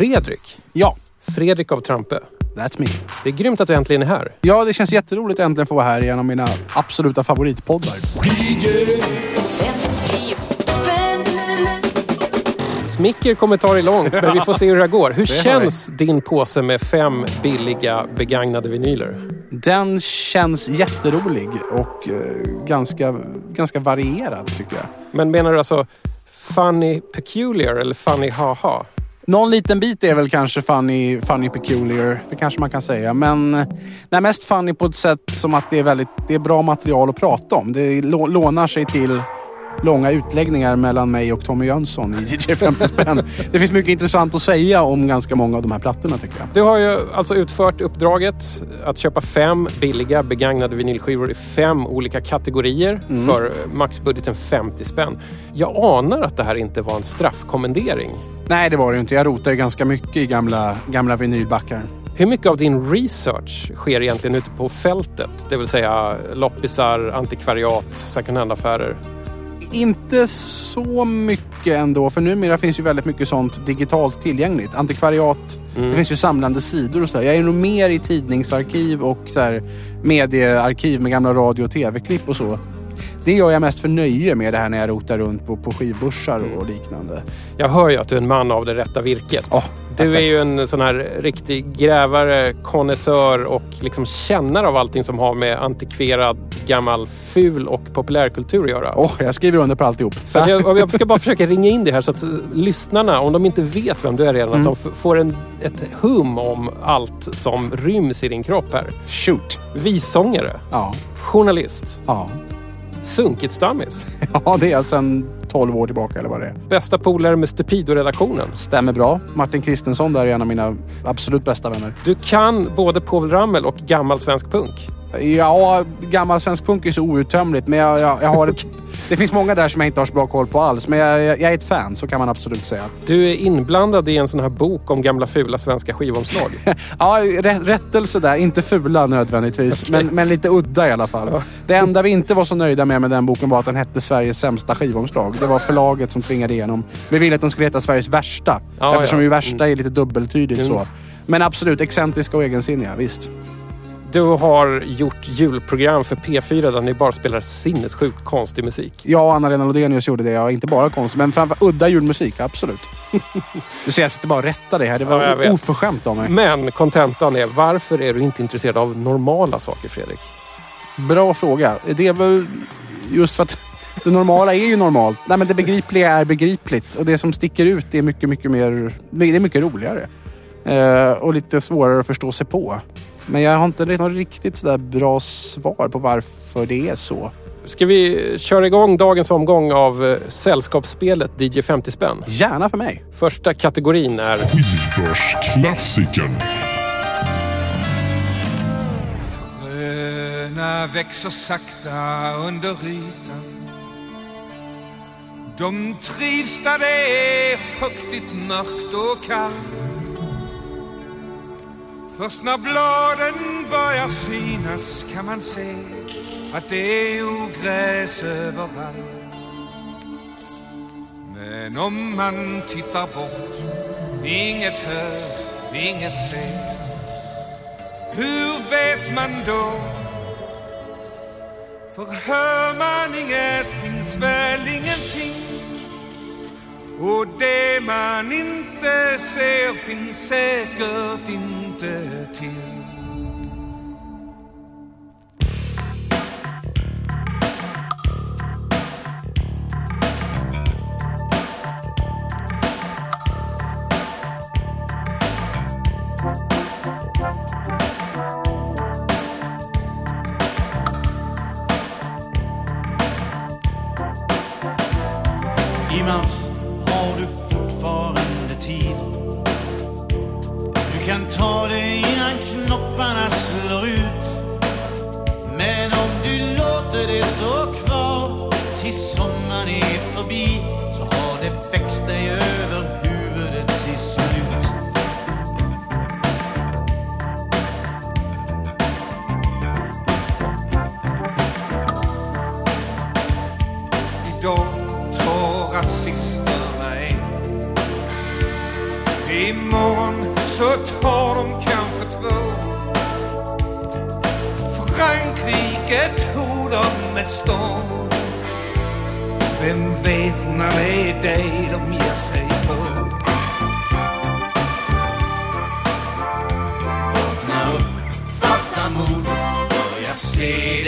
Fredrik. Ja, Fredrik av Trampe. that's me. Det är grymt att du äntligen är här. Ja, det känns jätteroligt att äntligen få vara här i en av mina absoluta favoritpoddar. Smicker kommer ta dig långt, men vi får se hur det här går. Hur Det har känns din påse med fem billiga begagnade vinyler? Den känns jätterolig och eh, ganska, ganska varierad tycker jag. Men menar du alltså funny peculiar eller funny haha? Någon liten bit är väl kanske funny, funny peculiar. Det kanske man kan säga. Men nej, mest funny på ett sätt som att det är, väldigt, det är bra material att prata om. Det lå- lånar sig till långa utläggningar mellan mig och Tommy Jönsson i DJ 50 spänn. Det finns mycket intressant att säga om ganska många av de här plattorna tycker jag. Du har ju alltså utfört uppdraget att köpa fem billiga begagnade vinylskivor i fem olika kategorier Mm. för maxbudgeten 50 spänn. Jag anar att det här inte var en straffkommendering. Nej, det var det ju inte. Jag rotar ju ganska mycket i gamla, gamla vinylbackar. Hur mycket av din research sker egentligen ute på fältet? Det vill säga loppisar, antikvariat, second hand-affärer. Inte så mycket ändå, för numera finns ju väldigt mycket sånt digitalt tillgängligt. Antikvariat, det finns ju samlande sidor och så. här. Jag är nog mer i tidningsarkiv och så här, mediearkiv med gamla radio och tv-klipp och så. Det gör jag mest för nöje med det här när jag rotar runt på, på skivbörsar och liknande. Jag hör ju att du är en man av det rätta virket. Tack, du är ju en sån här riktig grävare, konnässör och liksom kännare av allting som har med antikverad, gammal, ful och populärkultur att göra. Åh, jag skriver under på alltihop. Jag, jag ska bara försöka ringa in det här så att eh, lyssnarna, om de inte vet vem du är redan, Mm. att de får en, ett hum om allt som ryms i din kropp här. Shoot! Vissångare, Ja, journalist, ja. Sunkigt stammis, ja, det är sedan 12 år tillbaka eller vad det är. bästa polare med Stupido-redaktionen. Stämmer bra. Martin Kristensson där är en av mina absolut bästa vänner. Du kan både Povel Ramel och gammal svensk punk. Ja, gammal svensk punk är så outtömligt, men jag, jag, jag har ett, det finns många där som jag inte har så bra koll på alls. Men jag, jag, är ett fan, så kan man absolut säga. Du är inblandad i en sån här bok om gamla fula svenska skivomslag. Ja, rä- rättelse där. Inte fula nödvändigtvis, men, men lite udda i alla fall. Det enda vi inte var så nöjda med med den boken var att den hette Sveriges sämsta skivomslag. Det var förlaget som tvingade igenom. Vi ville att den skulle heta Sveriges värsta. Ja, eftersom ja. ju värsta är lite dubbeltydigt Mm. så. Men absolut, excentriska och egensinniga, visst. Du har gjort julprogram för P4 där ni bara spelar sinnessjukt konstig musik. Jag och Anna-Lena Lodenius gjorde det. Ja, inte bara konst, men framför udda julmusik. Absolut. Du ser, jag sitter bara och rättar dig här. Det Ja, var vet. oförskämt av mig. Men kontentan är, varför är du inte intresserad av normala saker Fredrik? Bra fråga. Det är väl just för att det normala är ju normalt. Nej, men det begripliga är begripligt. Och det som sticker ut är mycket, mycket mer... Det är mycket roligare. Eh, och lite svårare att förstå sig på. Men jag har inte något riktigt sådär bra svar på varför det är så. Ska vi köra igång dagens omgång av eh, sällskapsspelet DJ 50 spänn? Gärna för mig. Första kategorin är Skivbörsklassikern. Fröna växer sakta under ytan De trivs där det är fuktigt, mörkt och kallt Först när bladen börjar synas kan man se att det är ogräs överallt. Men om man tittar bort, inget hör, inget ser. Hur vet man då? För hör man inget finns väl ingenting. Och det man inte ser finns säkert inte till I kan ta det Så tar de kanske två. Frankrike tog de med storm. Vem vet när det är dig de ger sig på? Vakna upp, fatta mod, börja se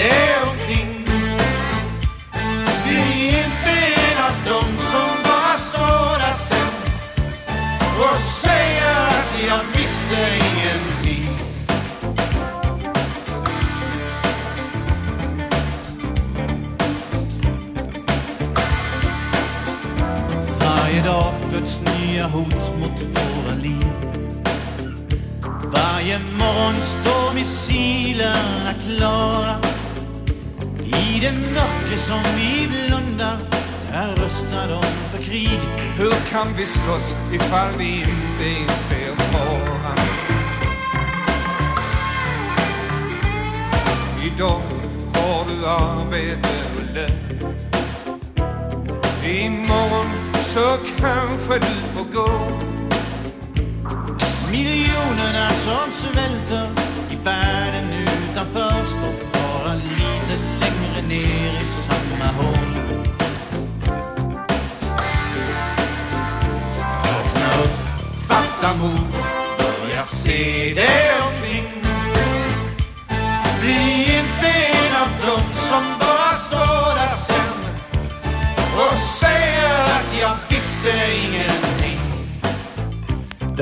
nya hot mot våra liv. Varje morgon står missilerna klara. I det mörker som vi blundar, där röstar de för krig. Hur kan vi slåss ifall vi inte inser faran? Idag har du arbete och lön. Imorgon så kanske du får gå. Miljonerna som svälter i världen utanför står bara lite längre ner i samma hål. Vakna upp, fatta mod,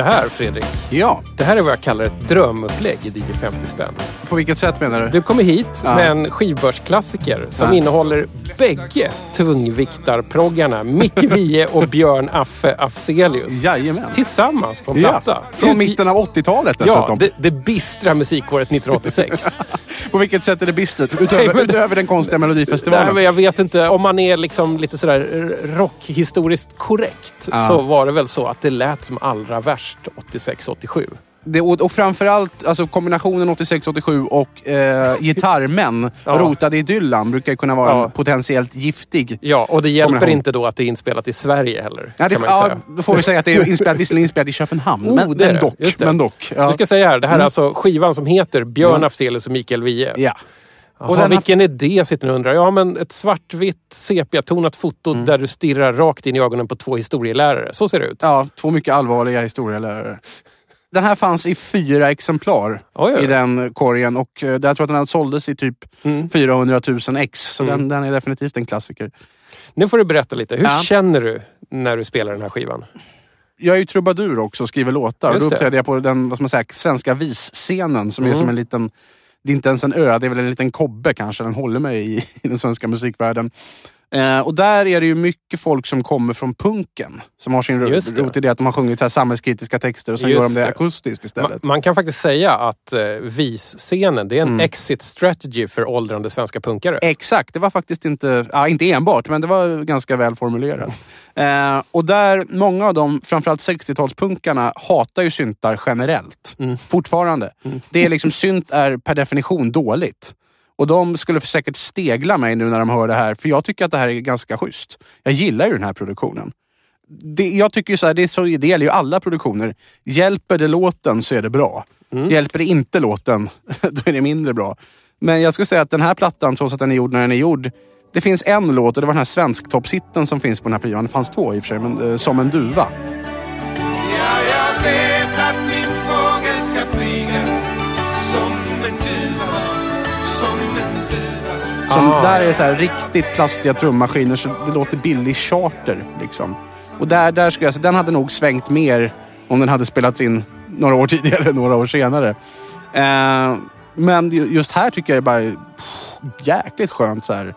Det här Fredrik, Ja, det här är vad jag kallar ett drömupplägg i DJ 50 spänn. på vilket sätt menar du? Du kommer hit Ja. med en skivbörsklassiker som Ja. innehåller bägge tungviktarproggarna Micke Wiehe och Björn Affe Afzelius. Jajamän. Tillsammans på en Ja, platta. från Ut- mitten av 80-talet Ja, dessutom. det, det bistra musikåret 1986. På vilket sätt är det bistert? Nej, Utöver, men- utöver den konstiga melodifestivalen? Nej, men jag vet inte. Om man är liksom lite sådär rockhistoriskt korrekt Ja. så var det väl så att det lät som allra värst 86-87. det, och, och framförallt alltså kombinationen 86-87 och eh, gitarrmän Ja. rotade i Dylan brukar kunna vara Ja. en potentiellt giftig. Ja, och det hjälper inte då att det är inspelat i Sverige heller. Ja, det, ja, då får vi säga att det är inspelat, visserligen inspelat i Köpenhamn, Oh, men, men dock. Men dock ja. Du ska säga här, det här är alltså skivan som heter Björn Mm. Afzelius och Mikael Wiehe. Ja. Jaha, Och den vilken idé sitter ni och undrar? Ja, men ett svartvitt sepiatonat foto Mm. där du stirrar rakt in i ögonen på två historielärare. Så ser det ut. ja, två mycket allvarliga historielärare. Den här fanns i fyra exemplar Oj, oj. i den korgen och eh, jag tror att den såldes i typ Mm. 400 000 ex. Så Mm. den, den är definitivt en klassiker. Nu får du berätta lite. Hur Ja. känner du när du spelar den här skivan? Jag är ju trubadur också och skriver låtar. Just Då uppträdde jag på den vad man säga, svenska visscenen som är Mm. som en liten... Det är inte ens en ö, det är väl en liten kobbe kanske den håller mig i, i den svenska musikvärlden. Eh, och där är det ju mycket folk som kommer från punken. Som har sin Just det. rot i det att de har sjungit så här samhällskritiska texter och sen Just gör de det, det. akustiskt istället. man kan faktiskt säga att eh, visscenen, det är en Mm. exit strategy för åldrande svenska punkare. Exakt, det var faktiskt inte, ja, inte enbart, men det var ganska väl formulerat. Eh, och där, många av dem, framförallt 60-talspunkarna, hatar ju syntar generellt. Mm. Fortfarande. Det är liksom, synt är per definition dåligt. Och de skulle säkert stegla mig nu när de hör det här, för jag tycker att det här är ganska schysst. Jag gillar ju den här produktionen. Det, jag tycker ju så här, det, är så, det gäller ju alla produktioner. Hjälper det låten så är det bra. Hjälper det inte låten, då är det mindre bra. Men jag skulle säga att den här plattan, trots att den är gjord när den är gjord, det finns en låt och det var den här svensktoppshitten som finns på den här skivan. Det fanns två i och för sig, men eh, Som en duva. Ja, Som Ah, där är det så här riktigt plastiga trummaskiner så det låter billig charter. Liksom. Och där, där skulle jag säga, den hade nog svängt mer om den hade spelats in några år tidigare, några år senare. Eh, men ju- just här tycker jag det bara är pff, jäkligt skönt så här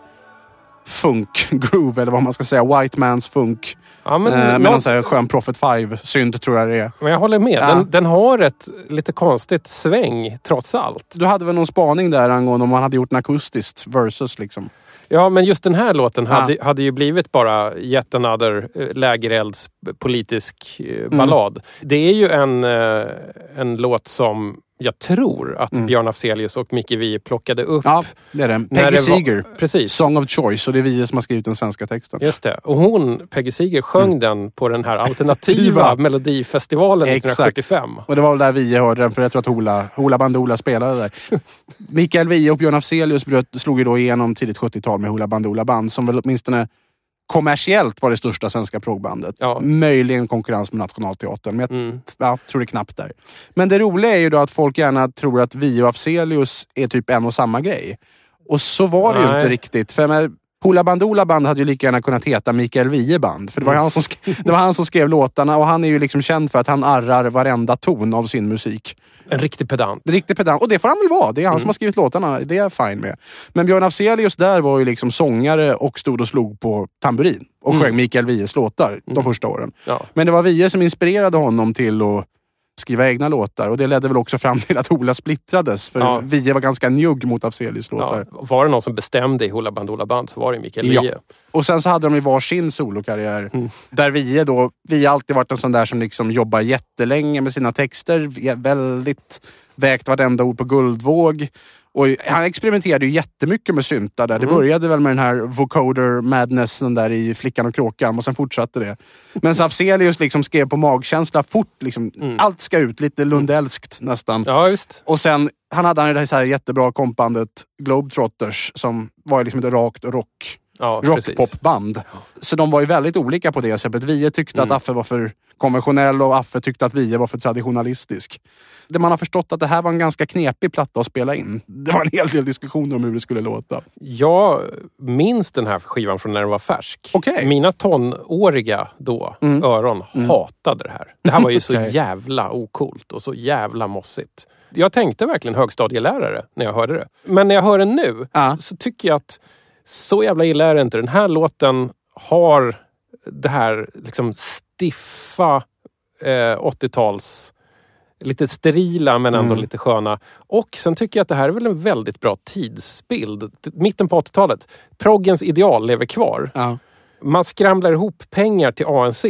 funk-groove, eller vad man ska säga. White man's funk. Ja, men, eh, med nå- någon så här skön Prophet 5-synt tror jag det är. men jag håller med. Ja. Den, den har ett lite konstigt sväng trots allt. Du hade väl någon spaning där angående om man hade gjort en akustiskt versus liksom? Ja, men just den här låten Ja. hade, hade ju blivit bara Yet another eh, lägerelds politisk eh, ballad. Det är ju en, eh, en låt som jag tror att Björn Afzelius och Micke Wiehe plockade upp. Mm. Ja, det är det. när Peggy var- Seeger. Precis. Song of Choice. Och det är vi som har skrivit den svenska texten. Just det. Och hon, Peggy Seeger, sjöng den på den här alternativa. Melodifestivalen Exakt. 1975. Och det var väl där vi hörde den, för jag tror att Hoola, Hoola Bandoola spelade där. Mikael Wiehe och Björn Afzelius bröt, slog ju då igenom tidigt 70-tal med Hoola Bandoola Band, som väl åtminstone kommersiellt var det största svenska progbandet. Ja. Möjligen konkurrens med Nationalteatern, men jag Mm. ja, tror det är knappt där. Men det roliga är ju då att folk gärna tror att Wiehe och Afzelius är typ en och samma grej. Och så var det ju Nej. inte riktigt. För Hoola Bandoola Band hade ju lika gärna kunnat heta Mikael Wiehe Band. För det var, Mm. han som skrev, det var han som skrev låtarna och han är ju liksom känd för att han arrar varenda ton av sin musik. En riktig pedant. Riktigt pedant. Och det får han väl vara. Det är han Mm. som har skrivit låtarna. Det är jag fine med. Men Björn Afzelius där var ju liksom sångare och stod och slog på tamburin. Och sjöng Mikael Wiehes låtar de första åren. Mm. Ja. Men det var Wiehe som inspirerade honom till att skriva egna låtar. Och det ledde väl också fram till att Ola splittrades. För Ja. Wiehe var ganska njugg mot Afzelius låtar. Ja, var det någon som bestämde i Hoola Bandoola Band så var det Mikael Ja. Wiehe. Och sen så hade de ju varsin solokarriär. Där Wiehe då, Wiehe har alltid varit en sån där som liksom jobbar jättelänge med sina texter. Väldigt vägt vartenda ord på guldvåg. Och han experimenterade ju jättemycket med syntar där. Det började väl med den här vocoder madnessen där i Flickan och kråkan och sen fortsatte det. Men Afzelius liksom skrev på magkänsla fort. Liksom, Allt ska ut, lite lundelskt nästan. Ja, just. Och sen han hade han det här jättebra kompbandet Globetrotters som var liksom ett rakt rock Ja, rockpopband. Så de var ju väldigt olika på det sättet. Wiehe tyckte Mm. att Affe var för konventionell och Affe tyckte att Wiehe var för traditionalistisk. Det man har förstått att det här var en ganska knepig platta att spela in. Det var en hel del diskussioner om hur det skulle låta. Jag minns den här skivan från när den var färsk. Okej. Mina tonåriga då, öron, hatade det här. Det här var ju så Okej. jävla okult och så jävla mossigt. Jag tänkte verkligen högstadielärare när jag hörde det. Men när jag hör den nu Ja. så tycker jag att så jävla illa är det inte. Den här låten har det här liksom stiffa eh, 80-tals lite sterila men ändå lite sköna. Och sen tycker jag att det här är väl en väldigt bra tidsbild. Mitten på 80-talet. Proggens ideal lever kvar. Ja. Man skramlar ihop pengar till ANC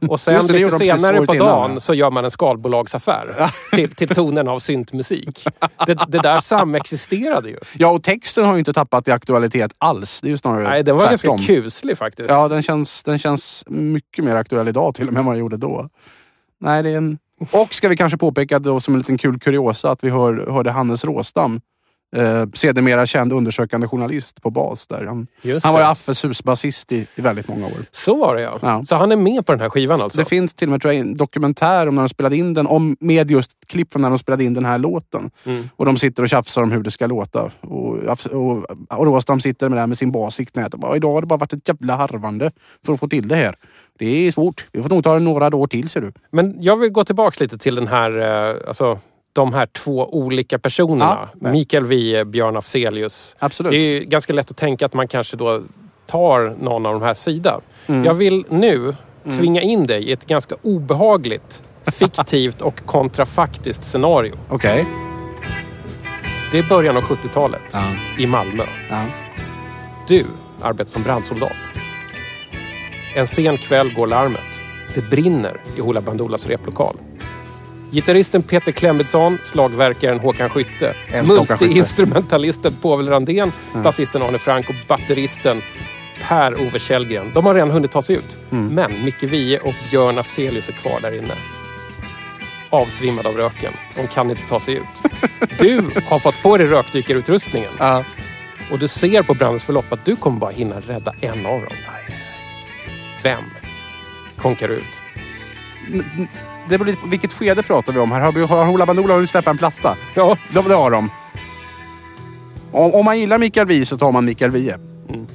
och sen det, lite senare på innan, dagen ja. så gör man en skalbolagsaffär till, till tonen av syntmusik. Det, det där samexisterade ju. ja, och texten har ju inte tappat i aktualitet alls. Det är ju snarare Nej, den var tvärtom. ganska kuslig faktiskt. Ja, den känns, den känns mycket mer aktuell idag till och med än vad den gjorde då. Nej, det är en... Och ska vi kanske påpeka då som en liten kul kuriosa att vi hör, hörde Hannes Råstam, eh, sedermera känd undersökande journalist på bas. Där. Han, han var ju. Affes husbasist i, i väldigt många år. Så var det ja. Ja. Så han är med på den här skivan alltså? Det finns till och med tror jag, en dokumentär om när de spelade in den, om, med just klipp från när de spelade in den här låten. Mm. Och de sitter och tjafsar om hur det ska låta. Och, och, och Råstam sitter med, det här med sin bas i knät och bara, idag har det bara varit ett jävla harvande för att få till det här. Det är svårt. Vi får nog ta det några år till ser du. Men jag vill gå tillbaks lite till den här, eh, alltså de här två olika personerna. Ja. Mikael Wiehe, Björn Afzelius. Absolut. Det är ganska lätt att tänka att man kanske då tar någon av de här sida. Mm. Jag vill nu tvinga in dig i ett ganska obehagligt, fiktivt och kontrafaktiskt scenario. Okej. Det är början av 70-talet Ja. i Malmö. Ja. Du arbetar som brandsoldat. En sen kväll går larmet. Det brinner i Hoola Bandoolas replokal. Gitarristen Peter Klemmidsson, slagverkaren Håkan Skytte, multiinstrumentalisten Povel Randén, basisten Arne Frank och batteristen Per-Ove Källgren. De har redan hunnit ta sig ut. Mm. Men Micke Wiehe och Björn Afzelius är kvar där inne. Avsvimmade av röken. De kan inte ta sig ut. Du har fått på dig rökdykarutrustningen. Ja. Och du ser på brandens förlopp att du kommer bara hinna rädda en av dem. Vem konkar ut? Det beror lite på vilket skede pratar vi om här. Har, vi- har Hoola Bandoola hunnit släppa en platta? Ja, Det, det har de. Om, om man gillar Mikael Wiehe så tar man Mikael Wiehe. Mm.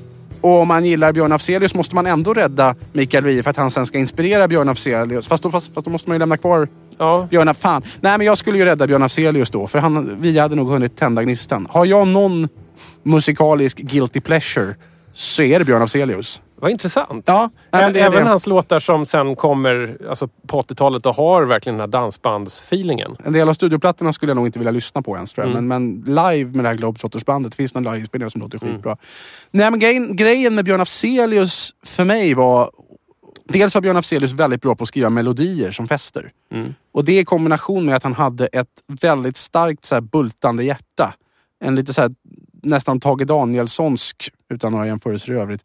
Och om man gillar Björn Afzelius måste man ändå rädda Mikael Wiehe för att han sen ska inspirera Björn Afzelius. Fast då, fast, fast då måste man ju lämna kvar ja. Björn Fan. Nej men jag skulle ju rädda Björn Afzelius då. För han, Wiehe hade nog hunnit tända gnistan. Har jag någon musikalisk guilty pleasure så är det Björn Afzelius. Vad intressant. Ja, Även det. hans låtar som sen kommer alltså, på 80-talet och har verkligen den här dansbandsfeelingen. En del av studioplattorna skulle jag nog inte vilja lyssna på ens tror jag. Mm. Men, men live med det här Globetrotters-bandet, finns någon liveinspelning som låter skitbra. Nej men grejen, grejen med Björn Afzelius för mig var, Dels var Björn Afzelius väldigt bra på att skriva melodier som fäster. Och det i kombination med att han hade ett väldigt starkt så här, bultande hjärta. En lite så här, nästan Tage Danielssonsk, utan några jämförelser i övrigt,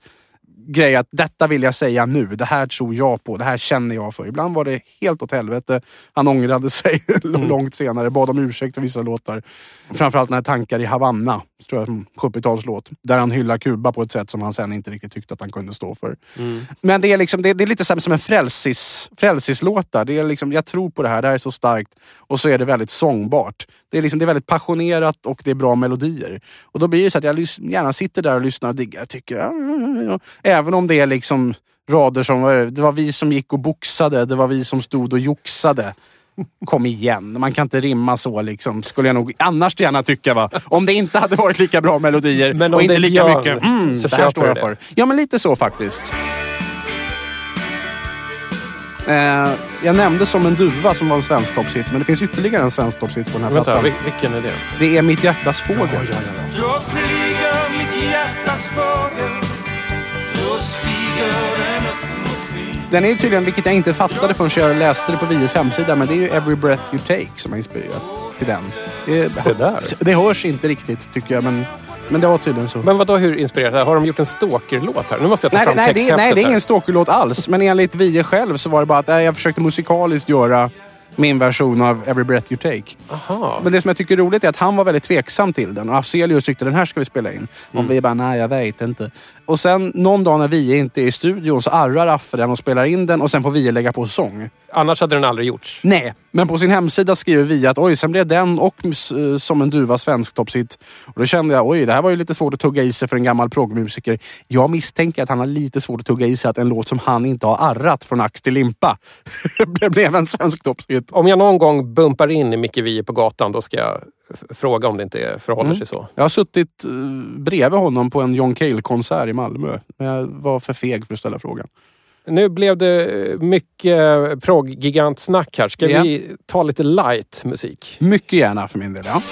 grej att detta vill jag säga nu. Det här tror jag på. Det här känner jag för. Ibland var det helt åt helvete. Han ångrade sig långt senare. Bad om ursäkt för vissa låtar. Framförallt när Tankar i Havanna, tror jag, en 70-talslåt. Där han hyllar Kuba på ett sätt som han sen inte riktigt tyckte att han kunde stå för. Men det är, liksom, det, det är lite som en frälsis, frälsislåtar. Det är liksom, jag tror på det här, det här är så starkt. Och så är det väldigt sångbart. Det är, liksom, det är väldigt passionerat och det är bra melodier. Och då blir det så att jag gärna sitter där och lyssnar och diggar. Tycker, ja, ja, ja. Även om det är liksom rader som, det var vi som gick och boxade, det var vi som stod och joxade. Kom igen, man kan inte rimma så liksom. Skulle jag nog annars gärna tycka va. Om det inte hade varit lika bra melodier Men och inte lika Björn, mycket mm, så det här står jag det. för. Ja men lite så faktiskt. Eh, jag nämnde Som en duva som var en svensk toppshit, men det finns ytterligare en svensk toppshit på den här Vänta, plattan. vil- vilken är det? Det är Mitt hjärtas fågel. Då flyger mitt hjärtas fågel Då stiger Den är ju tydligen, vilket jag inte fattade förrän jag läste det på Vies hemsida, men det är ju Every Breath You Take som har inspirerat till den. Se där. det hörs inte riktigt tycker jag, men, men det var tydligen så. Men vadå, hur inspirerat? Har de gjort en stalker-låt här? Nu måste jag ta Nej, fram nej, det, nej, det är ingen stalkerlåt alls. Men enligt Vie själv så var det bara att jag försökte musikaliskt göra min version av Every Breath You Take. Aha. Men det som jag tycker är roligt är att han var väldigt tveksam till den. Och Afzelius tyckte den här ska vi spela in. Och Mm. vi bara, nej jag vet inte. Och sen någon dag när Vie inte är i studion så arrar Affe den och spelar in den och sen får Vie lägga på sång. Annars hade den aldrig gjorts. Nej, men på sin hemsida skriver vi att oj, sen blev den och eh, Som en duva svensk toppshit. Och då kände jag, oj, det här var ju lite svårt att tugga i sig för en gammal proggmusiker. Jag misstänker att han har lite svårt att tugga i sig att en låt som han inte har arrat från ax till limpa det blev en svensk toppshit. Om jag någon gång bumpar in i Micke Wiehe på gatan, då ska jag fråga om det inte förhåller Mm. sig så. Jag har suttit eh, bredvid honom på en John Cale-konsert i Malmö. Men jag var för feg för att ställa frågan. Nu blev det eh, mycket progg-gigantsnack här. Ska Ja. vi ta lite light musik? Mycket gärna för min del, ja.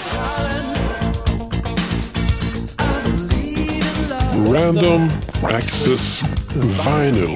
Random Access Vinyl.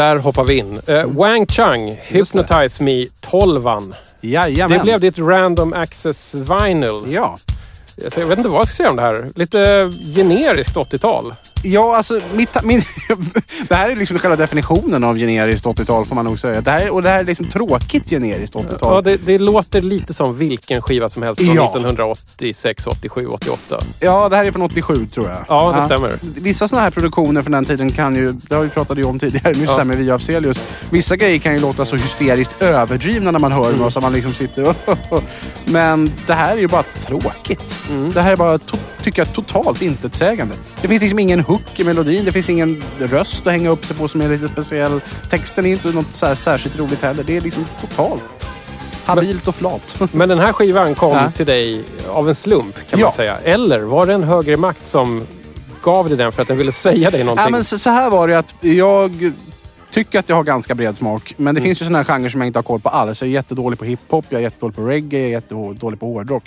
Där hoppar vi in. Uh, Wang Chang, Hypnotize Me 12 Jajamän. Det blev ditt Random Access Vinyl. Ja. Så jag vet inte vad jag ska säga om det här. Lite generiskt 80-tal. Ja, alltså mitt, min, det här är liksom själva definitionen av generiskt 80-tal får man nog säga. Det här, och det här är liksom tråkigt generiskt 80-tal. Ja, det, det låter lite som vilken skiva som helst från Ja. 1986, 87, 88. Ja, det här är från 87 tror jag. Ja, det stämmer. Vissa sådana här produktioner från den tiden kan ju, det har vi pratat ju om tidigare nyss Ja. här med Via Afzelius. Vissa grejer kan ju låta så hysteriskt överdrivna när man hör Mm. dem och så man liksom sitter och Men det här är ju bara tråkigt. Mm. Det här är bara, tycker jag, totalt intetsägande. Det finns liksom ingen hook i melodin. Det finns ingen röst att hänga upp sig på som är lite speciell. Texten är inte något så särskilt roligt heller. Det är liksom totalt habilt och flat. Men den här skivan kom Ja. till dig av en slump kan Ja. man säga. Eller var det en högre makt som gav dig den för att den ville säga dig någonting? Ja, men så, här var det att jag tycker att jag har ganska bred smak. Men det finns ju sådana här genrer som jag inte har koll på alls. Jag är jättedålig på hiphop, jag är jättedålig på reggae, jag är jättedålig på hårdrock.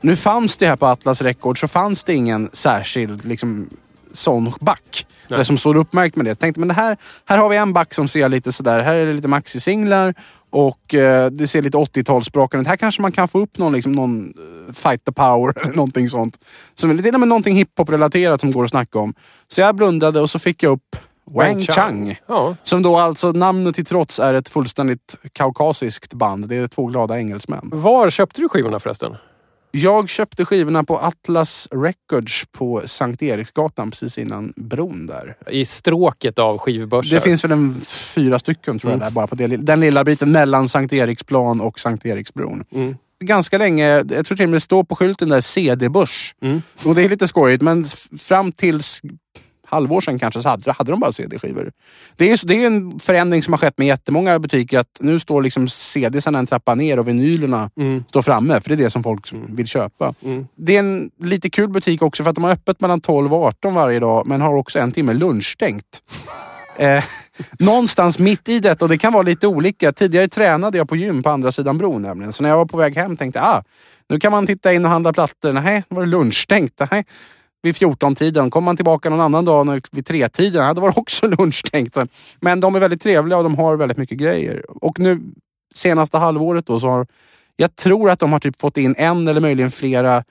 Nu fanns det här på Atlas Records så fanns det ingen särskild liksom, sån back. Nej. Det som står uppmärkt med det. Jag tänkte men det här, här har vi en back som ser lite sådär. Här är det lite maxisinglar och eh, det ser lite 80-talssprakande ut. Här kanske man kan få upp någon, liksom, någon eh, Fight the Power eller någonting sånt. Som är lite, nej, men någonting hiphop-relaterat som går att snacka om. Så jag blundade och så fick jag upp Wang Chang. Ja. Som då alltså, namnet till trots, är ett fullständigt kaukasiskt band. Det är två glada engelsmän. Var köpte du skivorna förresten? Jag köpte skivorna på Atlas Records på Sankt Eriksgatan precis innan bron där. I stråket av skivbörsar? Det finns väl en fyra stycken tror jag där bara på det, den lilla biten mellan Sankt Eriksplan och Sankt Eriksbron. Mm. Ganska länge, jag tror till och med det står på skylten där CD-börs. Mm. Och det är lite skojigt men fram tills halvår sedan kanske så hade, hade de bara CD-skivor. Det är, det är en förändring som har skett med jättemånga butiker att nu står liksom CD-sarna en trappa ner och vinylerna Mm. står framme. För det är det som folk vill köpa. Mm. Det är en lite kul butik också för att de har öppet mellan 12 och 18 varje dag men har också en timme lunchstängt. Eh, någonstans mitt i detta och det kan vara lite olika. Tidigare tränade jag på gym på andra sidan bron nämligen. Så när jag var på väg hem tänkte jag ah, nu kan man titta in och handla plattor. Nej, då var det lunchstängt. Nej. Vid 14-tiden. Kom man tillbaka någon annan dag när- vid 3-tiden, ja, då var det också lunchstängt. Men de är väldigt trevliga och de har väldigt mycket grejer. Och nu senaste halvåret då så har jag tror att de har typ fått in en eller möjligen flera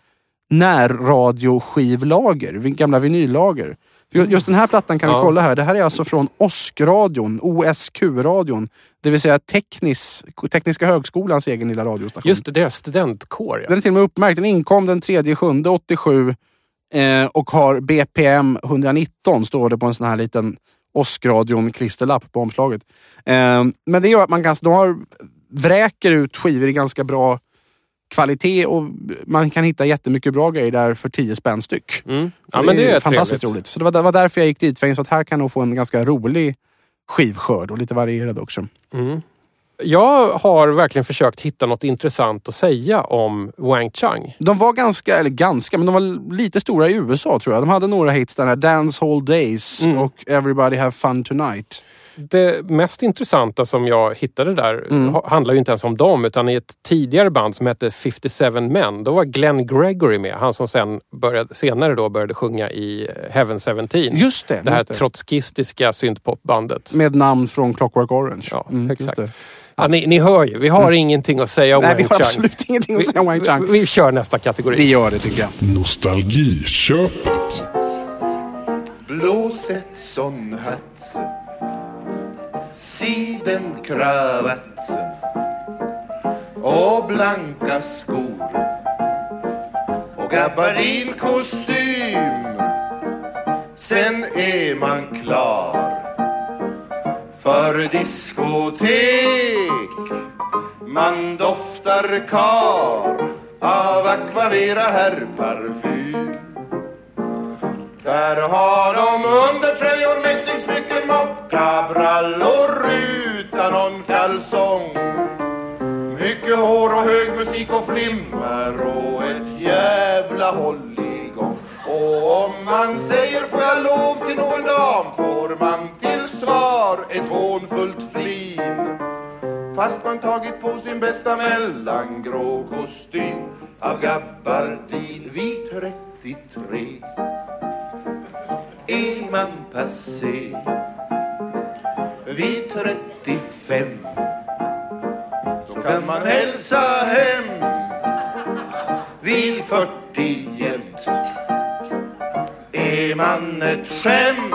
närradioskivlager, gamla vinyllager. Just den här plattan kan Ja. vi kolla här. Det här är alltså från OSK-radion, OSQ-radion. Det vill säga teknis, Tekniska högskolans egen lilla radiostation. Just det, deras studentkår ja. Den är till och med uppmärkt. Den inkom den 3 7 87 eh, och har BPM 119 står det på en sån här liten OSK-radion klisterlapp på omslaget. Eh, men det gör att man kan, de har, vräker ut skivor i ganska bra kvalitet och man kan hitta jättemycket bra grejer där för 10 spänn styck. Mm. Ja, men det är fantastiskt trevligt. roligt. Så det var, det var därför jag gick dit. För jag insåg att här kan jag nog få en ganska rolig skivskörd och lite varierad också. Mm. Jag har verkligen försökt hitta något intressant att säga om Wang Chang. De var ganska, eller ganska, men de var lite stora i USA tror jag. De hade några hits, den här Dance Hall Days Mm. och Everybody Have Fun Tonight. Det mest intressanta som jag hittade där Mm. ha- handlar ju inte ens om dem utan i ett tidigare band som hette 57 Men. Då var Glenn Gregory med. Han som sen började, senare då började sjunga i Heaven 17. Just det. det här just det. trotskistiska syntpopbandet. Med namn från Clockwork Orange. Ja, Mm, exakt. Ja, ni, ni hör ju, vi har ingenting att säga om Nej, vi Wang har Chang. absolut ingenting att Vi, säga om Wang Chang. vi, vi kör nästa kategori. Vi gör det tycker jag. Nostalgiköpet. Blå Stetson-hatt Sidenkravatt Och blanka skor Och gabardinkostym Sen är man klar för diskotek Man doftar kar Av Aquavera herrparfym där har de undertröjor, mässingsmycken, mockabrallor utan någon kalsong. Mycket hår och hög musik och flimmer och ett jävla håll. Och om man säger får jag lov till någon dam? Får man till svar ett hånfullt flin. Fast man tagit på sin bästa mellangrå kostym av gabardin Vid 33 är man passé? Vid 35 så kan man hälsa hem. Vid 40 jämt. Är man ett skämt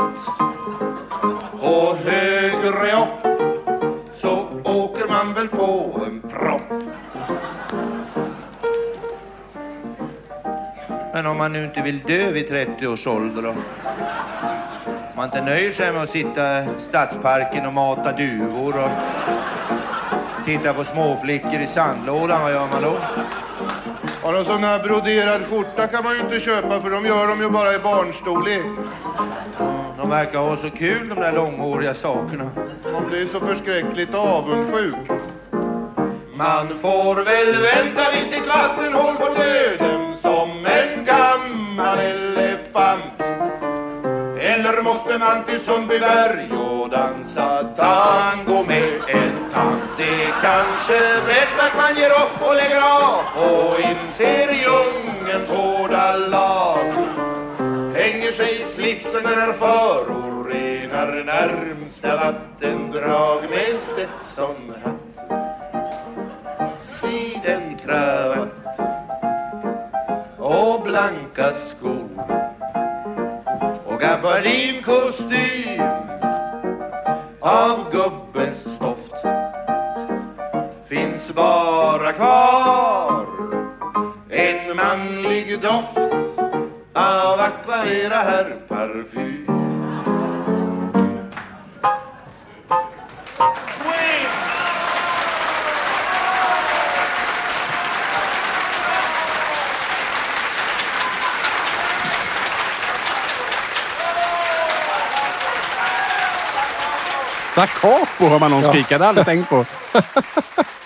och högre upp så åker man väl på en propp. Men om man nu inte vill dö vid 30 års ålder då? Om man inte nöjer sig med att sitta i stadsparken och mata duvor och titta på småflickor i sandlådan, vad gör man då? Ja, någon sån här broderad skjorta kan man ju inte köpa för de gör de ju bara i barnstorlek. De verkar ha så kul de där långhåriga sakerna. Man blir så förskräckligt avundsjuk. Man får väl vänta vid sitt vattenhål på döden som en gammal elefant. Eller måste man till Sundbyberg och dansa tango med en? Det är kanske bäst att man ger upp och lägger av och inser djungelns hårda lag. Hänger sig i slipsen när förorenar närmsta vattendrag med Stetsonhatt sidenkravatt och blanka skor. Och gabardinkostym av gubbens bara kvar en manlig doft av Aquavera herrparfym Da capo hör man någon skrika. Det har jag aldrig tänkt på.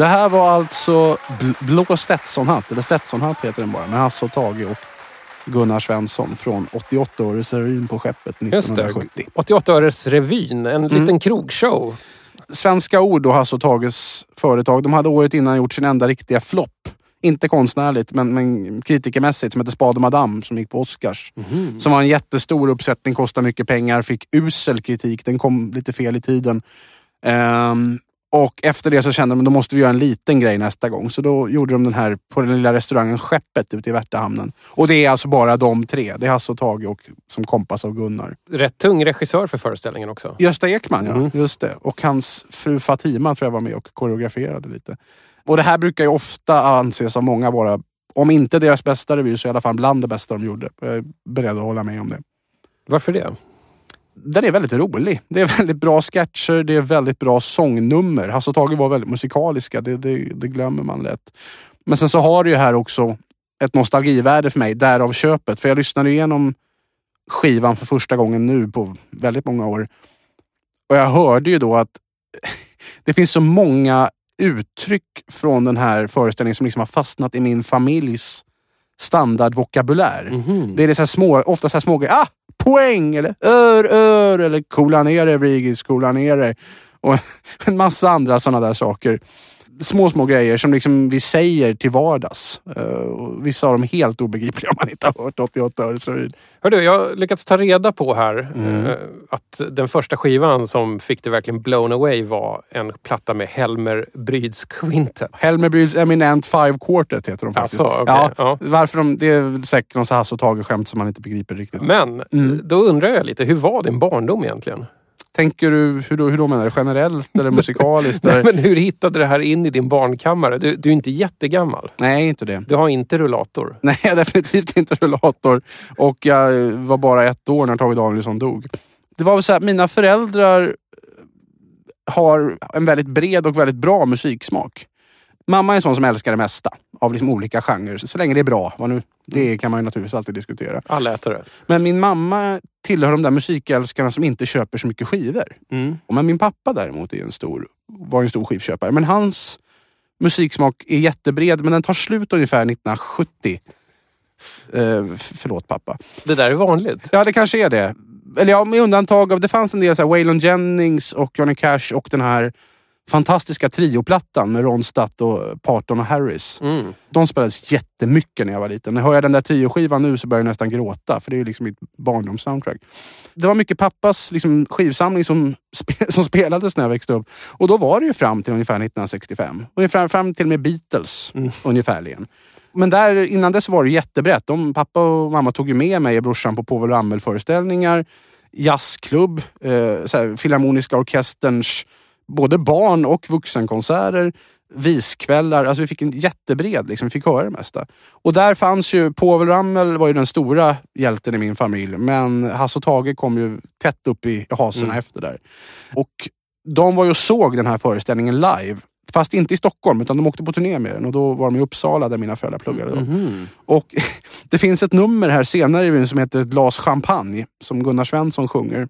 Det här var alltså bl- Blå Stetsonhatt, eller Stetsonhatt heter den bara, med Hasse och Tage och Gunnar Svensson från 88 års revyn på skeppet Just det. 1970. 88 öres revyn, en liten krogshow. Svenska Ord och Hasse och Tages företag, de hade året innan gjort sin enda riktiga flopp. Inte konstnärligt, men, men kritikermässigt, som hette Spade Madame, som gick på Oscars. Som var en jättestor uppsättning, kostade mycket pengar, fick usel kritik. Den kom lite fel i tiden. Ehm, och efter det så kände de att då måste vi göra en liten grej nästa gång. Så då gjorde de den här på den lilla restaurangen Skeppet ute i Värtahamnen. Och det är alltså bara de tre. Det är Hasse och Tage och som kompas av Gunnar. Rätt tung regissör för föreställningen också. Gösta Ekman, ja. Mm. Just det. Och hans fru Fatima tror jag var med och koreograferade lite. Och det här brukar ju ofta anses av många vara, om inte deras bästa revy, så i alla fall bland det bästa de gjorde. Jag är beredd att hålla med om det. Varför det? Den är väldigt rolig. Det är väldigt bra sketcher, det är väldigt bra sångnummer. Hasse och Tage var väldigt musikaliska, det, det, det glömmer man lätt. Men sen så har det ju här också ett nostalgivärde för mig, därav köpet. För jag lyssnade igenom skivan för första gången nu på väldigt många år. Och jag hörde ju då att det finns så många uttryck från den här föreställningen som liksom har fastnat i min familjs standardvokabulär. Mhm. Det är så här små, ofta så små grejer. Ah! Poäng! Eller ör, ör! Eller coola ner dig Vrigis, coola ner dig. Och en massa andra sådana där saker. Små, små grejer som liksom vi säger till vardags. Och vissa av dem helt obegripliga om man inte har hört 88 öres revyn. Hördu, jag har lyckats ta reda på här Mm. eh, att den första skivan som fick det verkligen blown away var en platta med Helmer Bryds Quintet. Helmer Bryds Eminent Five Quartet heter de faktiskt. Alltså, okej, ja, ja. Varför de, det är säkert någon så Hasse och Tage-skämt som man inte begriper riktigt. Men Mm. då undrar jag lite, hur var din barndom egentligen? Tänker du, hur då, hur då menar du? Generellt eller musikaliskt? Nej, men hur hittade du det här in i din barnkammare? Du, du är inte jättegammal. Nej, inte det. Du har inte rullator. Nej, definitivt inte rullator. Och jag var bara ett år när Tage Danielsson dog. Det var väl så här, mina föräldrar har en väldigt bred och väldigt bra musiksmak. Mamma är en sån som älskar det mesta av liksom olika genrer. Så länge det är bra. Vad nu, det kan man ju naturligtvis alltid diskutera. Allätare. Men min mamma tillhör de där musikälskarna som inte köper så mycket skivor. Mm. Men min pappa däremot är en stor, var en stor skivköpare. Men hans musiksmak är jättebred, men den tar slut ungefär 1970. Eh, förlåt pappa. Det där är vanligt. Ja, det kanske är det. Eller ja, med undantag av... Det fanns en del så här Waylon Jennings och Johnny Cash och den här fantastiska trioplattan med Ron Statt och Parton och Harris. Mm. De spelades jättemycket när jag var liten. När jag hör den där trioskivan nu så börjar jag nästan gråta. För det är ju liksom mitt barndomssoundtrack. Det var mycket pappas liksom, skivsamling som, spe, som spelades när jag växte upp. Och då var det ju fram till ungefär 1965. Ungefär fram till med Beatles ungefärligen. Men där, innan dess var det jättebrett. De, pappa och mamma tog ju med mig och brorsan på Povel Ramel föreställningar jazzklubb, eh, så här, Filharmoniska orkesterns både barn och vuxenkonserter, viskvällar. Alltså vi fick en jättebred, liksom, vi fick höra det mesta. Och där fanns ju, Povel Ramel var ju den stora hjälten i min familj. Men Hasse och Tage kom ju tätt upp i hasorna efter där. Och de var ju och såg den här föreställningen live. Fast inte i Stockholm, utan de åkte på turné med den. Och då var de i Uppsala där mina föräldrar pluggade. Då. Och det finns ett nummer här senare i som heter Ett glas champagne. Som Gunnar Svensson sjunger.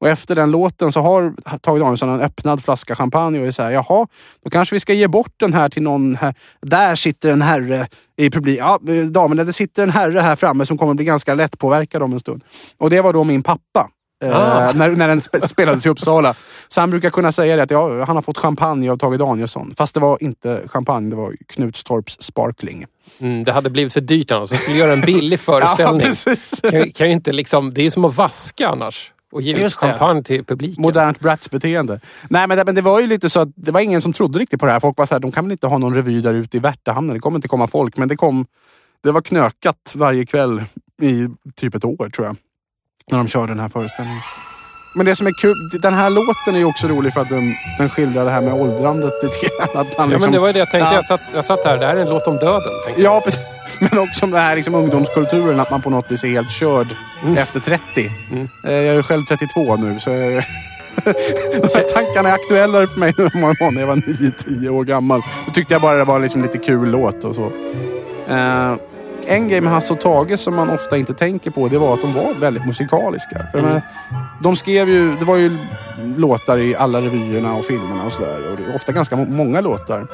Och efter den låten så har Tage Danielsson en öppnad flaska champagne och är såhär, jaha, då kanske vi ska ge bort den här till någon här. Där sitter en herre i publik. Ja, damerna, det sitter en herre här framme som kommer bli ganska lättpåverkad om en stund. Och det var då min pappa. eh, Ah. när, när den spe, spelades i Uppsala. Så han brukar kunna säga det att ja, han har fått champagne av Tage Danielsson. Fast det var inte champagne, det var Knutstorps Sparkling. Mm, det hade blivit för dyrt annars. Jag skulle göra en billig föreställning. Ja, kan, kan ju inte liksom, det är som att vaska annars. Och ge ut det. champagne till publiken. Modernt Bratz-beteende. Nej men det, men det var ju lite så att det var ingen som trodde riktigt på det här. Folk var så här, de kan väl inte ha någon revy där ute i Värtahamnen. Det kommer inte komma folk. Men det kom... Det var knökat varje kväll i typ ett år tror jag. När de körde den här föreställningen. Men det som är kul, den här låten är ju också rolig för att den, den skildrar det här med åldrandet lite grann. Att Ja, liksom- men det var ju det jag tänkte. Ja. Jag, satt, jag satt här, det här är en låt om döden. Ja, precis. Men också om det här liksom ungdomskulturen, att man på något vis är helt körd efter 30. Mm. Eh, Jag är själv 32 nu, så jag, de här tankarna är aktuellare för mig nu än när jag var 9-10 år gammal. Då tyckte jag bara det var liksom lite kul låt och så. Eh, en grej med Hasse och Tage som man ofta inte tänker på, det var att de var väldigt musikaliska. För menar, de skrev ju, det var ju låtar i alla revyerna och filmerna och sådär. Och det är ofta ganska må- många låtar.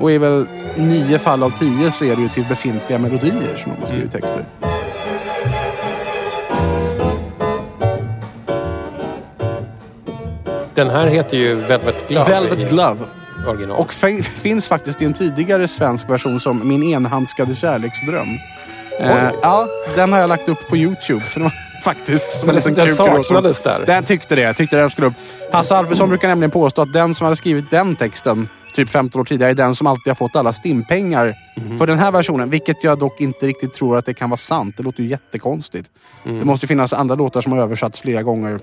Och i väl nio fall av tio så är det ju till befintliga melodier som de har skrivit texter. Den här heter ju Velvet Glove. Velvet Glove. Original. Och fin- finns faktiskt i en tidigare svensk version som Min enhandskade kärleksdröm. Eh, ja, den har jag lagt upp på Youtube. För det var faktiskt som den gråt. saknades där. Den tyckte det. Jag tyckte den skulle upp. Hasse Alfredson brukar nämligen påstå att den som hade skrivit den texten typ 15 år tidigare är den som alltid har fått alla stimpengar Mhm. för den här versionen. Vilket jag dock inte riktigt tror att det kan vara sant. Det låter ju jättekonstigt. Mm. Det måste finnas andra låtar som har översatts flera gånger.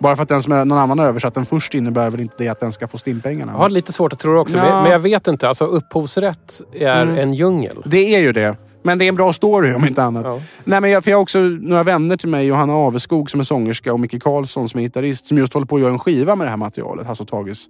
Bara för att den som är, någon annan har översatt den först innebär väl inte det att den ska få stimpengarna. Jag har lite svårt att tro det också. Ja. Men men jag vet inte. Alltså upphovsrätt är Mm. en djungel. Det är ju det. Men det är en bra story om inte annat. Ja. Nej, men jag, för jag har också några vänner till mig, Johanna Aveskog som är sångerska och Micke Karlsson som är gitarrist, som just håller på att göra en skiva med det här materialet, Hasse och Tages.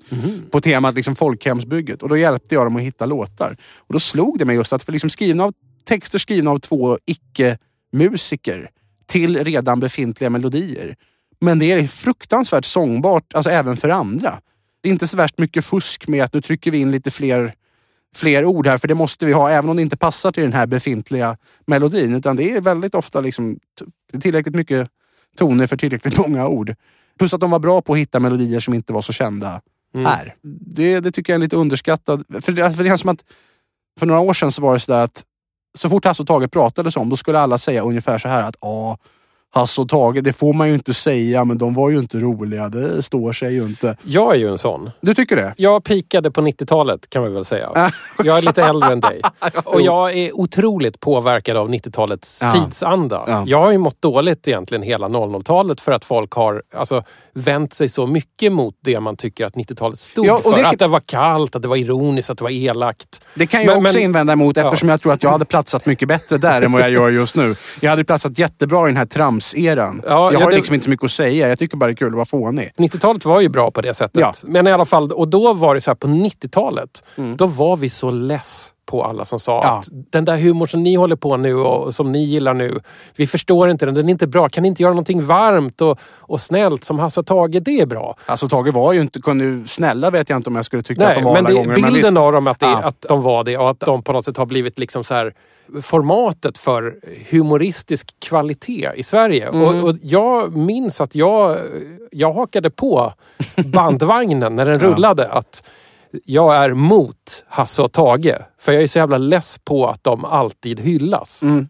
På temat liksom folkhemsbygget. Och då hjälpte jag dem att hitta låtar. Och då slog det mig just att för liksom skrivna av, texter skrivna av två icke-musiker till redan befintliga melodier. Men det är fruktansvärt sångbart, alltså även för andra. Det är inte så värst mycket fusk med att nu trycker vi in lite fler fler ord här, för det måste vi ha även om det inte passar till den här befintliga melodin. Utan det är väldigt ofta liksom, tillräckligt mycket toner för tillräckligt många ord. Plus att de var bra på att hitta melodier som inte var så kända här. Det, det tycker jag är lite underskattad. För det, för det känns som att för några år sedan så var det sådär att så fort Hasse och Tage pratades om, då skulle alla säga ungefär så här att ja, Hasse och Tage, det får man ju inte säga, men de var ju inte roliga. Det står sig ju inte. Jag är ju en sån. Du tycker det? Jag pikade på 90-talet kan man väl säga. Jag är lite äldre än dig. Och jag är otroligt påverkad av 90-talets Ja. tidsanda. Ja. Jag har ju mått dåligt egentligen hela 00-talet för att folk har alltså, vänt sig så mycket mot det man tycker att 90-talet stod Ja, för. det- Att det var kallt, att det var ironiskt, att det var elakt. Det kan jag Men- också men- invända emot eftersom jag tror att jag hade platsat mycket bättre där än vad jag gör just nu. Jag hade platsat jättebra i den här tramseran. Ja, jag ja, har det- liksom inte så mycket att säga. Jag tycker bara det är kul att vara fånig. 90-talet var ju bra på det sättet. Ja. Men i alla fall, och då var det så här på 90-talet, Mm. då var vi så less på alla som sa Ja. att den där humor som ni håller på nu och som ni gillar nu, vi förstår inte den, den är inte bra. Kan ni inte göra någonting varmt och, och snällt som Hasse och Tage? Det är bra. Alltså Tage var ju inte... Kunde, ju- snälla vet jag inte om jag skulle tycka att Nej, de var men alla det, gånger. bilden visst. av dem att, det, Ja. att de var det och att de på något sätt har blivit liksom så här formatet för humoristisk kvalitet i Sverige. Mm. Och, och jag minns att jag, jag hakade på bandvagnen när den rullade. Att jag är mot Hasse och Tage. För jag är så jävla less på att de alltid hyllas. Mm.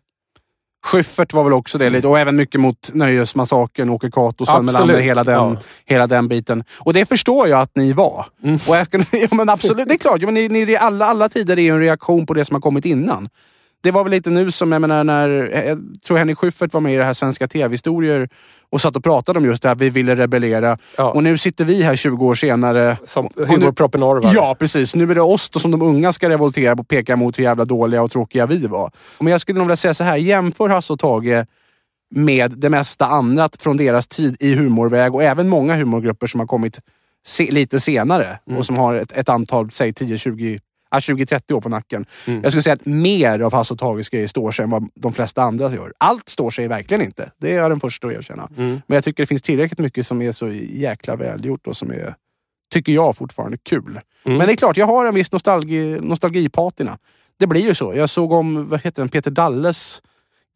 Schyffert var väl också det lite och även mycket mot Nöjesmassakern, Åke Cato, Sven Melander, hela den, ja. hela den biten. Och det förstår jag att ni var. Mm. Och jag ja, men absolut, det är klart. Ja, men ni, ni, alla, alla tider är ju en reaktion på det som har kommit innan. Det var väl lite nu som, jag menar, när jag tror Henrik Schyffert var med i det här Svenska TV-historier och satt och pratade om just det här, vi ville rebellera. Ja. Och nu sitter vi här 20 år senare. Som humorproppen Orvar. Ja, precis. Nu är det oss då som de unga ska revoltera och peka mot hur jävla dåliga och tråkiga vi var. Men jag skulle nog vilja säga så här, jämför Hasse och Tage med det mesta annat från deras tid i humorväg och även många humorgrupper som har kommit se, lite senare och som har ett, ett antal, säg 10, 20, ah, 20-30 år på nacken. Jag skulle säga att mer av Hasse och Tages grejer står sig än vad de flesta andra gör. Allt står sig verkligen inte. Det är jag den första att erkänna. Men jag tycker det finns tillräckligt mycket som är så jäkla välgjort och som är, tycker jag, fortfarande kul. Men det är klart, jag har en viss nostalgi, nostalgipatina. Det blir ju så. Jag såg om, vad heter den, Peter Dalles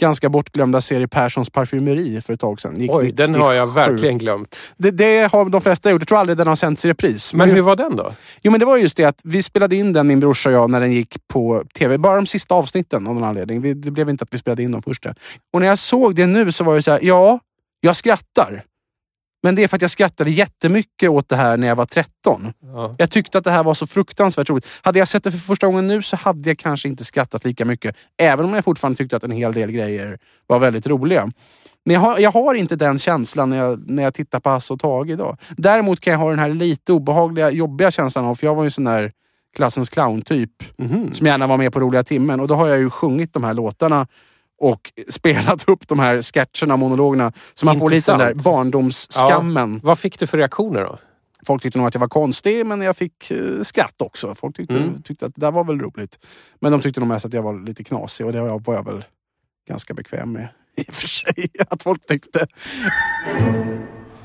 ganska bortglömda serie Perssons parfymeri för ett tag sedan. Gick Oj, den har jag 97. verkligen glömt. Det, det har de flesta gjort. Jag tror aldrig den har sänts i repris. Men hur var den då? Jo men det var just det att vi spelade in den, min brorsa och jag, när den gick på tv. Bara de sista avsnitten av någon anledning. Vi, det blev inte att vi spelade in de första. Och när jag såg det nu så var det så här, ja, jag skrattar. Men det är för att jag skrattade jättemycket åt det här när jag var 13. Ja. Jag tyckte att det här var så fruktansvärt roligt. Hade jag sett det för första gången nu så hade jag kanske inte skrattat lika mycket. Även om jag fortfarande tyckte att en hel del grejer var väldigt roliga. Men jag har, jag har inte den känslan när jag, när jag tittar på Hasse och Tage idag. Däremot kan jag ha den här lite obehagliga, jobbiga känslan av, för jag var ju en sån där klassens clown-typ. Som gärna var med på Roliga timmen. Och då har jag ju sjungit de här låtarna och spelat upp de här sketcherna och monologerna. Så man får lite den där Intressant. barndomsskammen. Vad fick du för reaktioner då? Folk tyckte nog att jag var konstig, men jag fick eh, skratt också. Folk tyckte, Mm. tyckte att det där var väl roligt. Men de tyckte nog mest att jag var lite knasig och det var jag, var jag väl ganska bekväm med. I och för sig, att folk tyckte.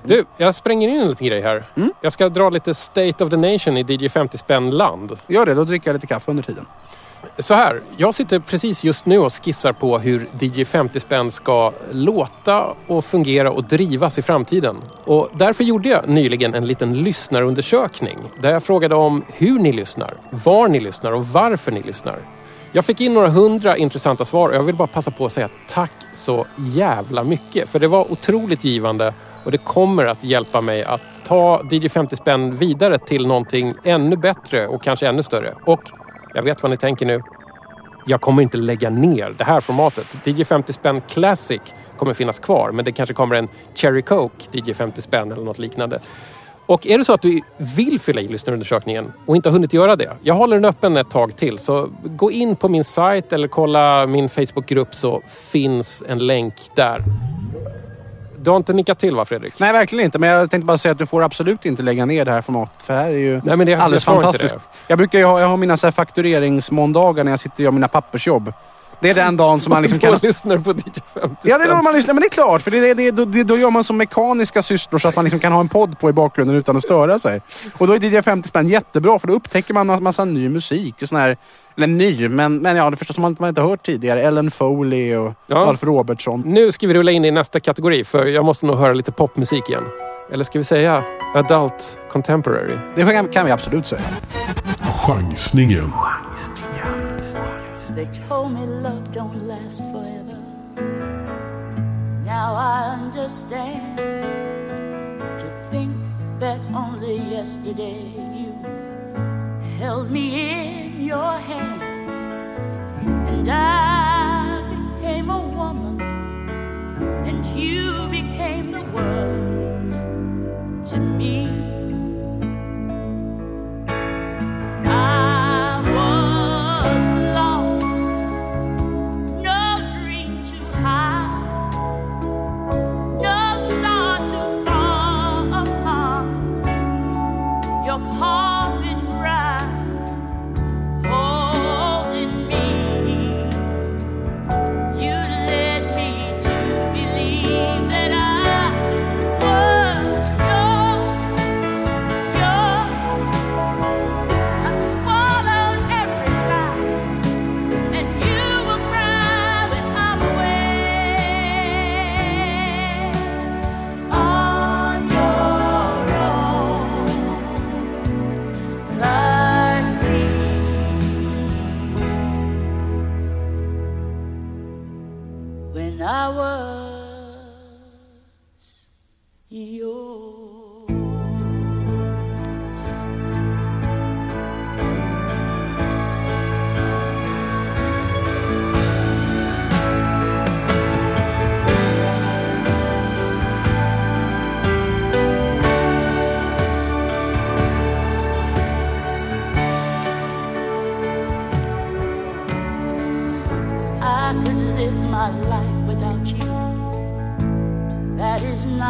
Du, jag spränger in en liten grej här. Mm. Jag ska dra lite State of the Nation i DJ 50 spänn land. Gör det, då dricker jag lite kaffe under tiden. Så här, jag sitter precis just nu och skissar på hur DJ 50 spänn ska låta och fungera och drivas i framtiden. Och därför gjorde jag nyligen en liten lyssnarundersökning där jag frågade om hur ni lyssnar, var ni lyssnar och varför ni lyssnar. Jag fick in några hundra intressanta svar och jag vill bara passa på att säga tack så jävla mycket. För det var otroligt givande och det kommer att hjälpa mig att ta DJ 50 spänn vidare till någonting ännu bättre och kanske ännu större. Och jag vet vad ni tänker nu. Jag kommer inte lägga ner det här formatet. DJ 50 spänn Classic kommer finnas kvar, men det kanske kommer en Cherry Coke DJ 50 spänn eller något liknande. Och är det så att du vill fylla i lyssnarundersökningen och inte har hunnit göra det, jag håller den öppen ett tag till. Så gå in på min sajt eller kolla min Facebookgrupp så finns en länk där. Du har inte nickat till va Fredrik? Nej, verkligen inte. Men jag tänkte bara säga att du får absolut inte lägga ner det här formatet. För här är ju Nej, men det- alldeles fantastiskt. det. Jag brukar ju ha, jag har mina så här faktureringsmåndagar när jag sitter och gör mina pappersjobb. Det är den dagen som man liksom kan... Då lyssnar på DJ 50 Ja, det är då man lyssnar. Men det är klart, för det, det, det, då, då gör man som mekaniska sysslor så att man liksom kan ha en podd på i bakgrunden utan att störa sig. Och då är DJ 50 spänn jättebra, för då upptäcker man en massa ny musik. Och sån här, eller ny, men, men ja, det förstås som man, man inte har hört tidigare. Ellen Foley och Ja. Alf Robertsson. Nu ska vi rulla in i nästa kategori för jag måste nog höra lite popmusik igen. Eller ska vi säga Adult Contemporary? Det kan, kan vi absolut säga. Chansningen. They told me love don't last forever. Now I understand. To think that only yesterday you held me in your hands, and I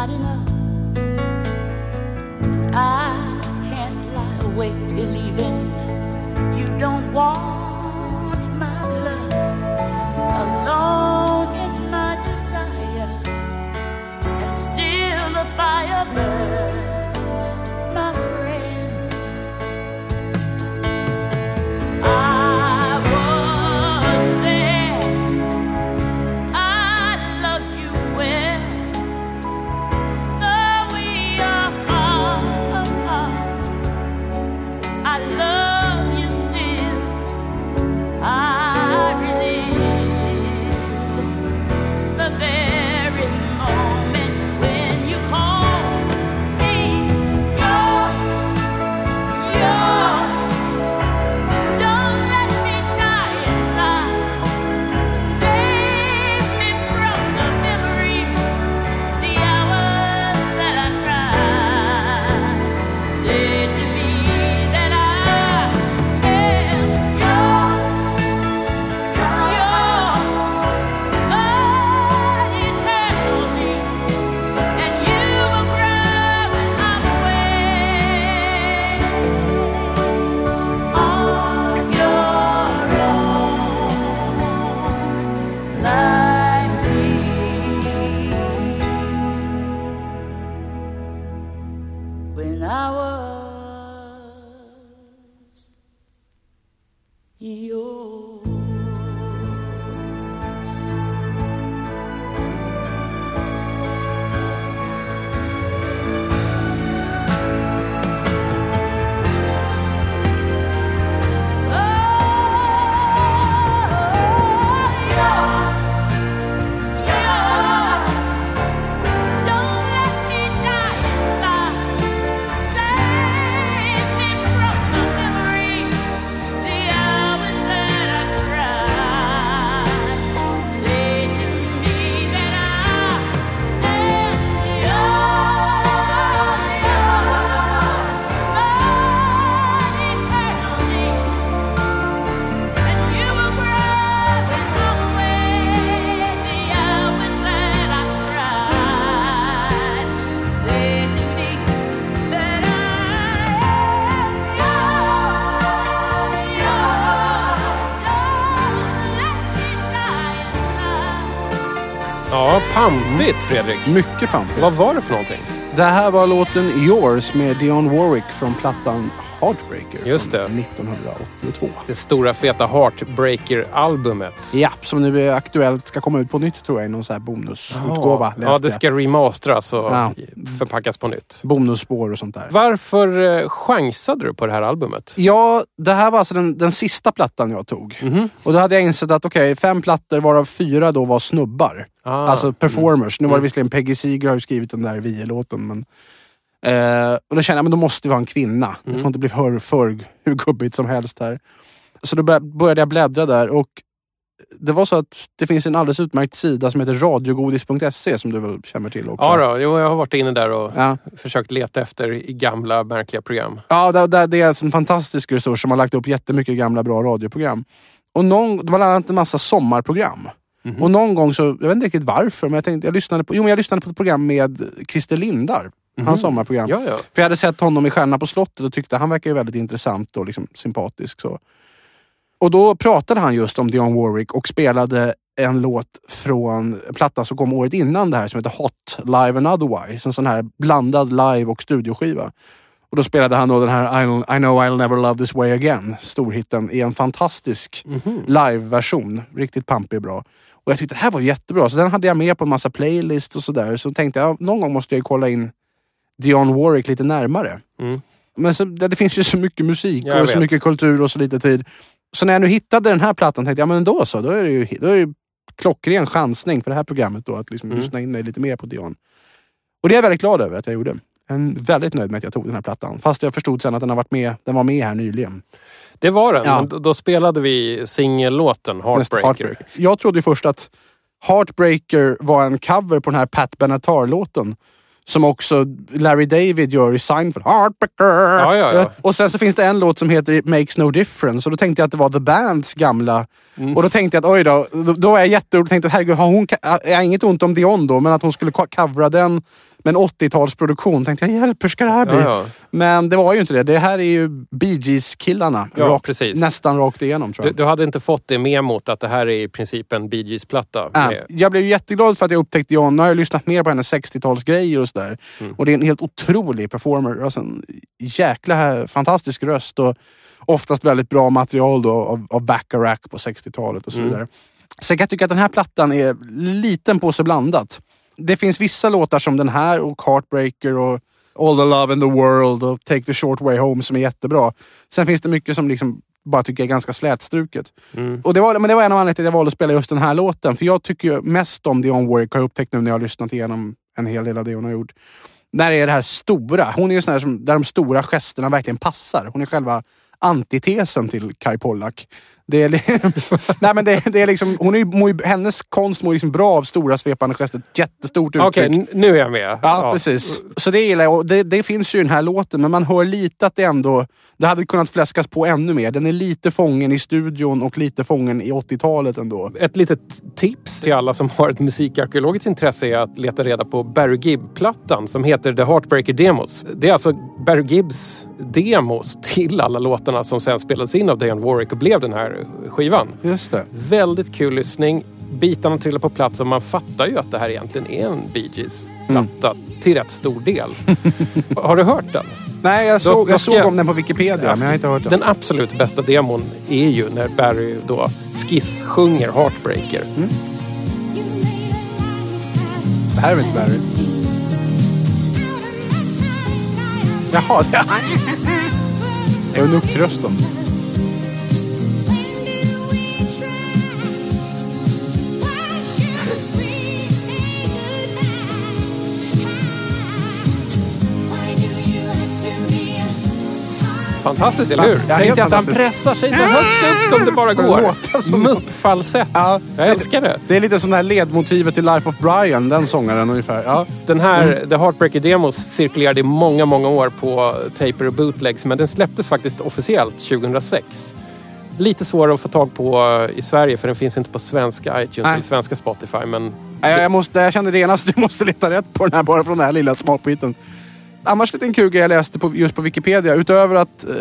not enough. Pampigt Fredrik. Mycket pampigt. Vad var det för någonting? Det här var låten Yours med Dionne Warwick från plattan Heartbreaker Just från det. 1982. Det stora feta Heartbreaker-albumet. Japp, som nu är aktuellt. Ska komma ut på nytt tror jag i någon sån här bonusutgåva. Ja, läste det ska remastras och Ja. förpackas på nytt. Bonusspår och sånt där. Varför eh, chansade du på det här albumet? Ja, det här var alltså den, den sista plattan jag tog. Mhm. Och då hade jag insett att okej, fem plattor varav fyra då var snubbar. Ah. Alltså performers. Nu var det Mm. visserligen Peggy Seeger har ju skrivit den där Vie-låten. Men, eh, och då kände jag men då måste vi ha en kvinna. Det Mm. får inte bli för, för hur gubbigt som helst här. Så då bör- började jag bläddra där och det var så att det finns en alldeles utmärkt sida som heter radiogodis.se som du väl känner till också? Ja, då, jag har varit inne där och Ja. försökt leta efter gamla märkliga program. Ja, det, det, det är en fantastisk resurs som har lagt upp jättemycket gamla bra radioprogram. Och någon, det bland annat en massa sommarprogram. Mhm. Och någon gång så, jag vet inte riktigt varför, men jag tänkte, jag lyssnade på, jo, men jag lyssnade på ett program med Christer Lindar. Hans sommarprogram. Ja, ja. För jag hade sett honom i Stjärna på slottet och tyckte han verkar ju väldigt intressant och liksom sympatisk. Så. Och då pratade han just om Dionne Warwick och spelade en låt från en platta som kom året innan det här som heter Hot Live and Otherwise. En sån här blandad live och studioskiva. Och då spelade han då den här I know I'll never love this way again. Storhitten i en fantastisk Mhm. live-version. Riktigt pampig och bra. Och jag tyckte det här var jättebra. Så den hade jag med på en massa playlists och sådär. Så tänkte jag någon gång måste jag ju kolla in Dionne Warwick lite närmare. Mm. Men så, det, det finns ju så mycket musik Jag och så vet. mycket kultur och så lite tid. Så när jag nu hittade den här plattan tänkte jag, ja men då så. Då är det ju då är det klockren chansning för det här programmet då. Att liksom Mm. lyssna in mig lite mer på Dionne. Och det är jag väldigt glad över att jag gjorde. Jag är väldigt nöjd med att jag tog den här plattan. Fast jag förstod sen att den, har varit med, den var med här nyligen. Det var den. Ja. Då- spelade vi singellåten Heartbreaker. Heartbreaker. Jag trodde först att Heartbreaker var en cover på den här Pat Benatar-låten. Som också Larry David gör i Seinfeld. Heartbreaker! Ja, ja, ja. Och sen så finns det en låt som heter It Makes No Difference. Och då tänkte jag att det var The Bands gamla. Mm. Och då tänkte jag att oj då. Då, då är jag jätterolig. Tänkte att herregud, har hon, har inget ont om Dion då. Men att hon skulle co- covra den med en 80-talsproduktion. Tänkte jag, hjälp hur ska det här bli? Ja, ja. Men det var ju inte det. Det här är ju Bee Gees-killarna. Ja, Rakt- precis. Nästan rakt igenom tror Du, jag. du hade inte fått det med mot att det här är i princip en Bee Gees-platta. Med- jag blev jätteglad för att jag upptäckte John. Nu har jag lyssnat mer på hennes 60-talsgrejer och sådär. Mm. Och det är en helt otrolig performer. Alltså en jäkla fantastisk röst och oftast väldigt bra material då av, av Bacharach på 60-talet och så Mm. vidare. Sen kan jag tycka att den här plattan är liten påse blandat. Det finns vissa låtar som den här och Heartbreaker och All the love in the world och Take the short way home som är jättebra. Sen finns det mycket som liksom bara tycker jag är ganska slätstruket. Mm. Och det var, men det var en av anledningarna till att jag valde att spela just den här låten. För jag tycker mest om Dionne Warwick, har jag upptäckt nu när jag har lyssnat igenom en hel del av det hon har gjort. När det är det här stora. Hon är ju sån här som, där de stora gesterna verkligen passar. Hon är själva antitesen till Kai Pollak. Det är, Nej, men det, det är liksom, hon är mår hennes konst mår liksom bra av stora svepande gester. Jättestort uttryck. Okej, n- nu är jag med. Ja, precis. Så det gillar jag. Det, det finns ju i den här låten, men man hör lite att det ändå... Det hade kunnat fläskas på ännu mer. Den är lite fången i studion och lite fången i 80-talet ändå. Ett litet tips till alla som har ett musikarkeologiskt intresse är att leta reda på Barry Gibb-plattan som heter The Heartbreaker Demos. Det är alltså Barry Gibbs demos till alla låtarna som sen spelades in av Dionne Warwick och blev den här skivan. Just det. Väldigt kul lyssning. Bitarna trillar på plats och man fattar ju att det här egentligen är en Bee Gees-platta till rätt stor del. har du hört den? Nej, jag Då- såg, då jag såg jag- om den på Wikipedia, men jag har inte hört den. Den absolut bästa demon är ju när Barry då skiss-sjunger Heartbreaker. Det här är väl inte Barry? Jaha, det är eunuckrösten. Fantastiskt, eller hur? Ja, Tänk att han pressar sig så högt upp som det bara att går. Muppfalsett. Ja. Jag älskar det. Det är lite som det här ledmotivet till Life of Brian, den sångaren ungefär. Ja. Den här Mm. The Heartbreaker Demos cirkulerade i många, många år på taper och bootlegs. Men den släpptes faktiskt officiellt 2006. Lite svårare att få tag på eh, i Sverige för den finns inte på svenska iTunes Nej. eller svenska Spotify. Men Nej, Jag, måste, jag kände genast, jag måste leta rätt på den här bara från den här lilla smakbiten. Annars lite en kul grej jag läste på, just på Wikipedia. Utöver att eh,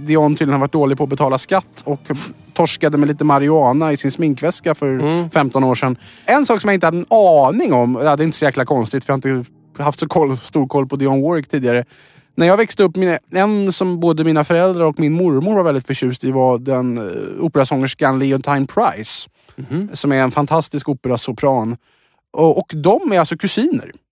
Dion tydligen har varit dålig på att betala skatt och torskade med lite marijuana i sin sminkväska för 15 år sedan. En sak som jag inte hade en aning om, det är inte så jäkla konstigt för jag har inte haft så koll, stor koll på Dion Warwick tidigare. När jag växte upp, mina, en som både mina föräldrar och min mormor var väldigt förtjust i var den uh, operasångerskan Leontine Price. Som är en fantastisk operasopran. Och, och de är alltså kusiner eh,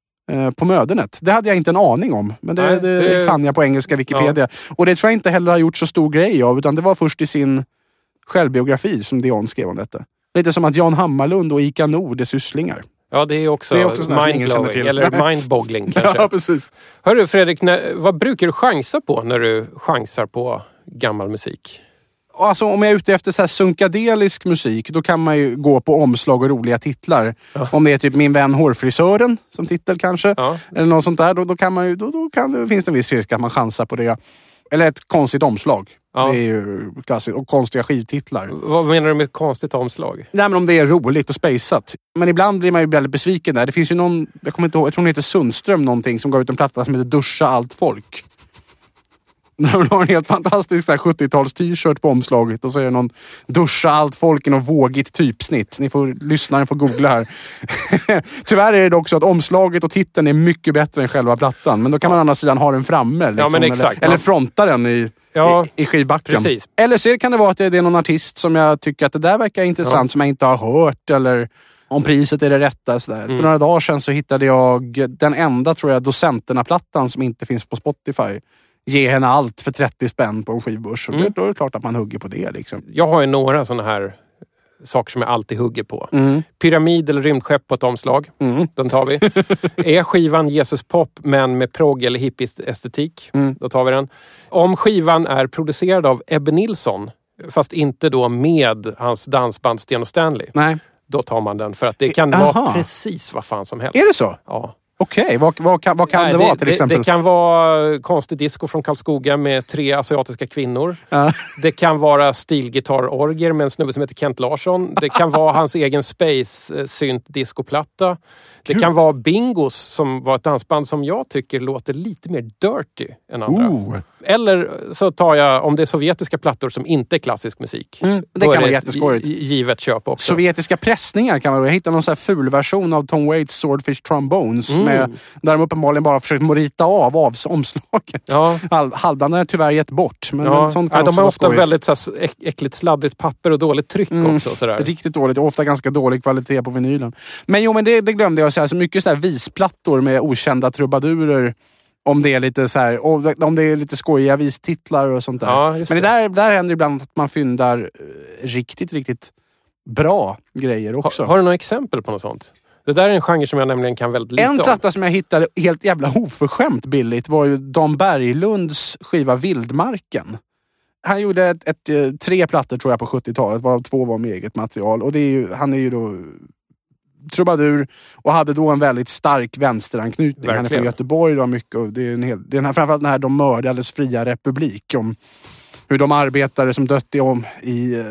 på mödernet. Det hade jag inte en aning om. Men det, Nej, det, det- fann jag på engelska Wikipedia. Och det tror jag inte heller har gjort så stor grej av. Utan det var först i sin självbiografi som Dion skrev om detta. Lite som att Jan Hammarlund och Ica Nord är sysslingar. ja, det är också, Det är också mindblowing. Eller mindboggling kanske. Ja, precis. Hörru Fredrik, när, vad brukar du chansa på när du chansar på gammal musik? Alltså om jag är ute efter så här sunkadelisk musik, då kan man ju gå på omslag och roliga titlar. Om det är typ Min vän hårfrisören som titel kanske. Ja. Eller något sånt där. Då, då, kan man ju, då, då kan, det finns det en viss risk att man chansar på det. Eller ett konstigt omslag. Ja. Det är ju klassiskt. Och konstiga skivtitlar. Vad menar du med konstigt omslag? Nej men om det är roligt och spejsat. Men ibland blir man ju väldigt besviken där. Det finns ju någon, jag kommer inte ihåg, jag tror hon heter Sundström någonting som gav ut en platta som heter Duscha allt folk. När hon har en helt fantastisk så här 70-tals t-shirt på omslaget och så är det någon duscha allt folk i något vågigt typsnitt. Ni får lyssna, ni får googla här. Tyvärr är det dock så att omslaget och titeln är mycket bättre än själva plattan. Men då kan man å andra sidan ha den framme. Liksom, exakt. Eller, eller fronta den i, Ja, i, i skivbacken. precis. Eller så kan det vara att det är någon artist som jag tycker att det där verkar intressant som jag inte har hört. Eller om priset är det rätta. Sådär. Mm. För några dagar sedan så hittade jag den enda, tror jag, Docenterna-plattan som inte finns på Spotify. Ge henne allt för 30 spänn på en skivbörs. Mm. Då är det klart att man hugger på det. Liksom. Jag har ju några sådana här saker som jag alltid hugger på. Mm. Pyramid eller rymdskepp på ett omslag. Den tar vi. är skivan Jesus-pop men med progg eller hippie-estetik? Mm. Då tar vi den. Om skivan är producerad av Ebbe Nilsson, fast inte då med hans dansband Sten och Stanley, Nej. då tar man den. För att det kan Aha. vara precis vad fan som helst. Är det så? Ja. Okej, vad, vad kan, vad kan Nej, det vara till exempel? Det kan vara konstig disco från Karlskoga med tre asiatiska kvinnor. Det kan vara stilgitarrorger med en snubbe som heter Kent Larsson. Det kan vara hans egen space eh, synt discoplatta. Det kan vara Bingos som var ett dansband som jag tycker låter lite mer dirty än andra. Oh. Eller så tar jag, om det är sovjetiska plattor som inte är klassisk musik. Mm, det kan vara jätteskojigt. gi- givet köp också. Sovjetiska pressningar kan man. Jag hittade någon så här ful version av Tom Waits Swordfish Trombones. Mm. Med, där de uppenbarligen bara försökt morita av, av omslaget. Ja. Hal- Halvdan har tyvärr gett bort. Men, Ja. sånt kan Ja, de har ofta skojigt. väldigt så här, äck- äckligt sladdrigt papper och dåligt tryck Mm. också. Sådär. Riktigt dåligt och ofta ganska dålig kvalitet på vinylen. Men jo, men det, det glömde jag säga. Så mycket så här visplattor med okända trubadurer. Om det är lite så här, om det är lite skojiga vistitlar och sånt där. Ja, men det det. där, där händer ibland att man fyndar eh, riktigt, riktigt bra grejer också. Har, har du några exempel på något sånt? Det där är en genre som jag nämligen kan väldigt lite En om. platta som jag hittade helt jävla oförskämt billigt var ju Dan Berglunds skiva Vildmarken. Han gjorde ett, ett, eh, tre plattor tror jag på 70-talet, varav två var med eget material. Och är ju, han är ju då trubadur och hade då en väldigt stark vänsteranknytning. Han är Verkligen. från Göteborg. Då, mycket, och det är, en hel, det är den här, framförallt den här De mördades fria republik. Om hur de arbetare som dött i, om, i eh,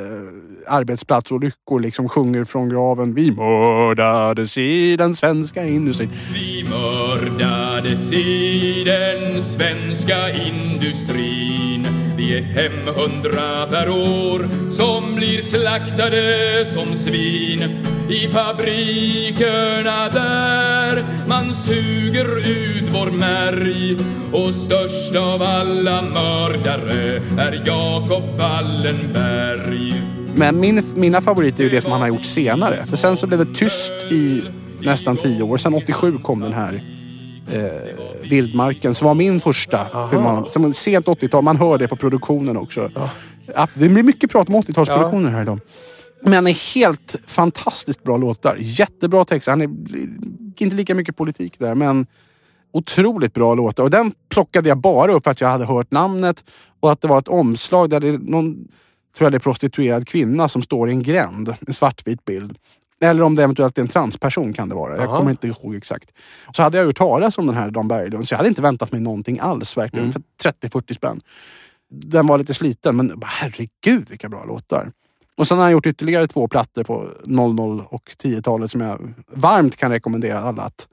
arbetsplatsolyckor liksom sjunger från graven. Vi mördades i den svenska industrin. Vi mördades i den svenska industrin. Vi är 500 per år som blir slaktade som svin i fabrikerna där man suger ut vår märg och störst av alla mördare är Jakob Wallenberg. Men min, mina favoriter är ju det som han har gjort senare. För sen så blev det tyst i nästan tio år. Sen 87 kom den här eh, Vildmarken som var min första film. med honom. Som en sent 80-tal. Man hör det på produktionen också. Ja, det blir mycket prat om 80-talsproduktioner här idag. Men är helt fantastiskt bra låtar. Jättebra text. Han är inte lika mycket politik där men otroligt bra låtar. Och den plockade jag bara upp för att jag hade hört namnet och att det var ett omslag där det någon, tror jag det är prostituerad kvinna som står i en gränd. En svartvit bild. Eller om det eventuellt är en transperson kan det vara. Jag Aha. kommer inte ihåg exakt. Så hade jag hört talas om den här Dan Berglund så jag hade inte väntat mig någonting alls verkligen. För 30-40 spänn. Den var lite sliten men herregud vilka bra låtar. Och sen har han gjort ytterligare två plattor på 00 och 10-talet som jag varmt kan rekommendera alla att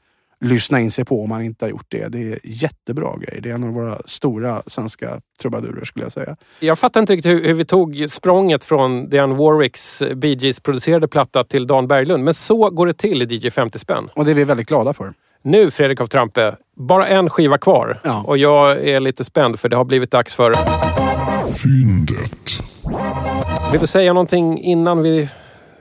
lyssna in sig på om man inte har gjort det. Det är jättebra grejer. Det är en av våra stora svenska trubadurer skulle jag säga. Jag fattar inte riktigt hur, hur vi tog språnget från Diane Warwicks Bee Gees producerade platta till Dan Berglund. Men så går det till i DJ 50 spänn. Och det är vi väldigt glada för. Nu Fredrik av Trampe, bara en skiva kvar. Ja. Och jag är lite spänd för det har blivit dags för... Fyndet. Vill du säga någonting innan vi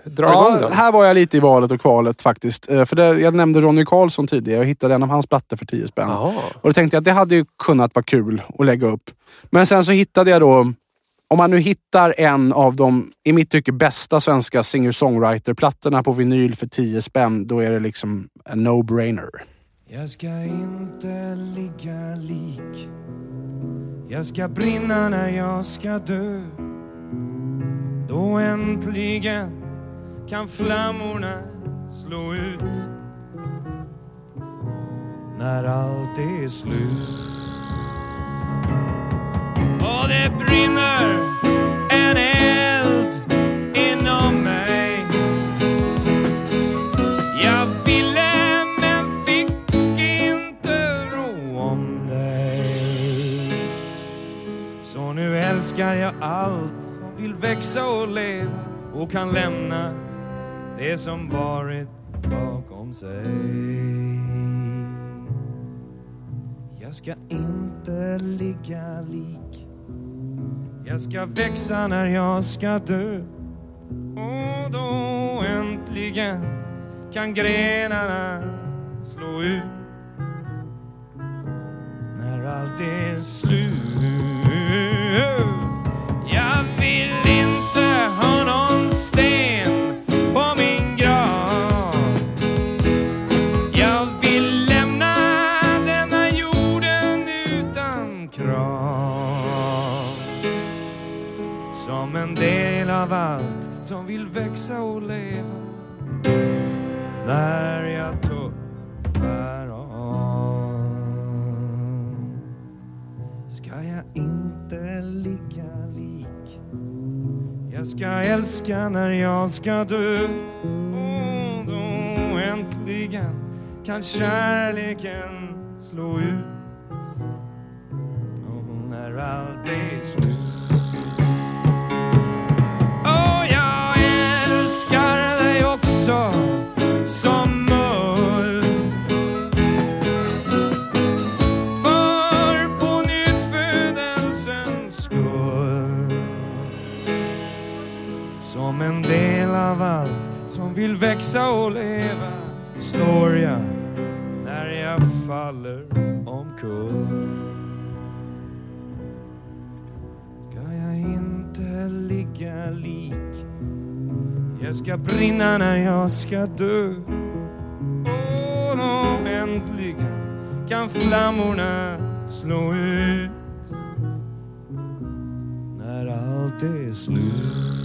igång Ja, den? här var jag lite i valet och kvalet faktiskt. Eh, För det, jag nämnde Ronny Karlsson tidigare. Jag hittade en av hans plattor för 10 spänn. Och då tänkte jag att det hade ju kunnat vara kul att lägga upp. Men sen så hittade jag då, om man nu hittar en av de, i mitt tycke, bästa svenska singer-songwriter-plattorna på vinyl för 10 spänn, då är det liksom en no-brainer. Jag ska inte ligga lik Jag ska brinna när jag ska dö Då äntligen kan flammorna slå ut. När allt är slut. Och det brinner en eld inom mig. Jag ville men fick inte ro om dig. Så nu älskar jag allt som vill växa och leva och kan lämna det som varit bakom sig. Jag ska inte ligga lik. Jag ska växa när jag ska dö. Och då äntligen kan grenarna slå ut. När allt är slut. Jag som vill växa och leva. När jag tuppar av ska jag inte ligga lik. Jag ska älska när jag ska dö. Och då äntligen kan kärleken slå ut. Och när allt är slut växa och leva. Står jag när jag faller omkull? Ska jag inte ligga lik? Jag ska brinna när jag ska dö. Och då äntligen kan flammorna slå ut När allt är slut.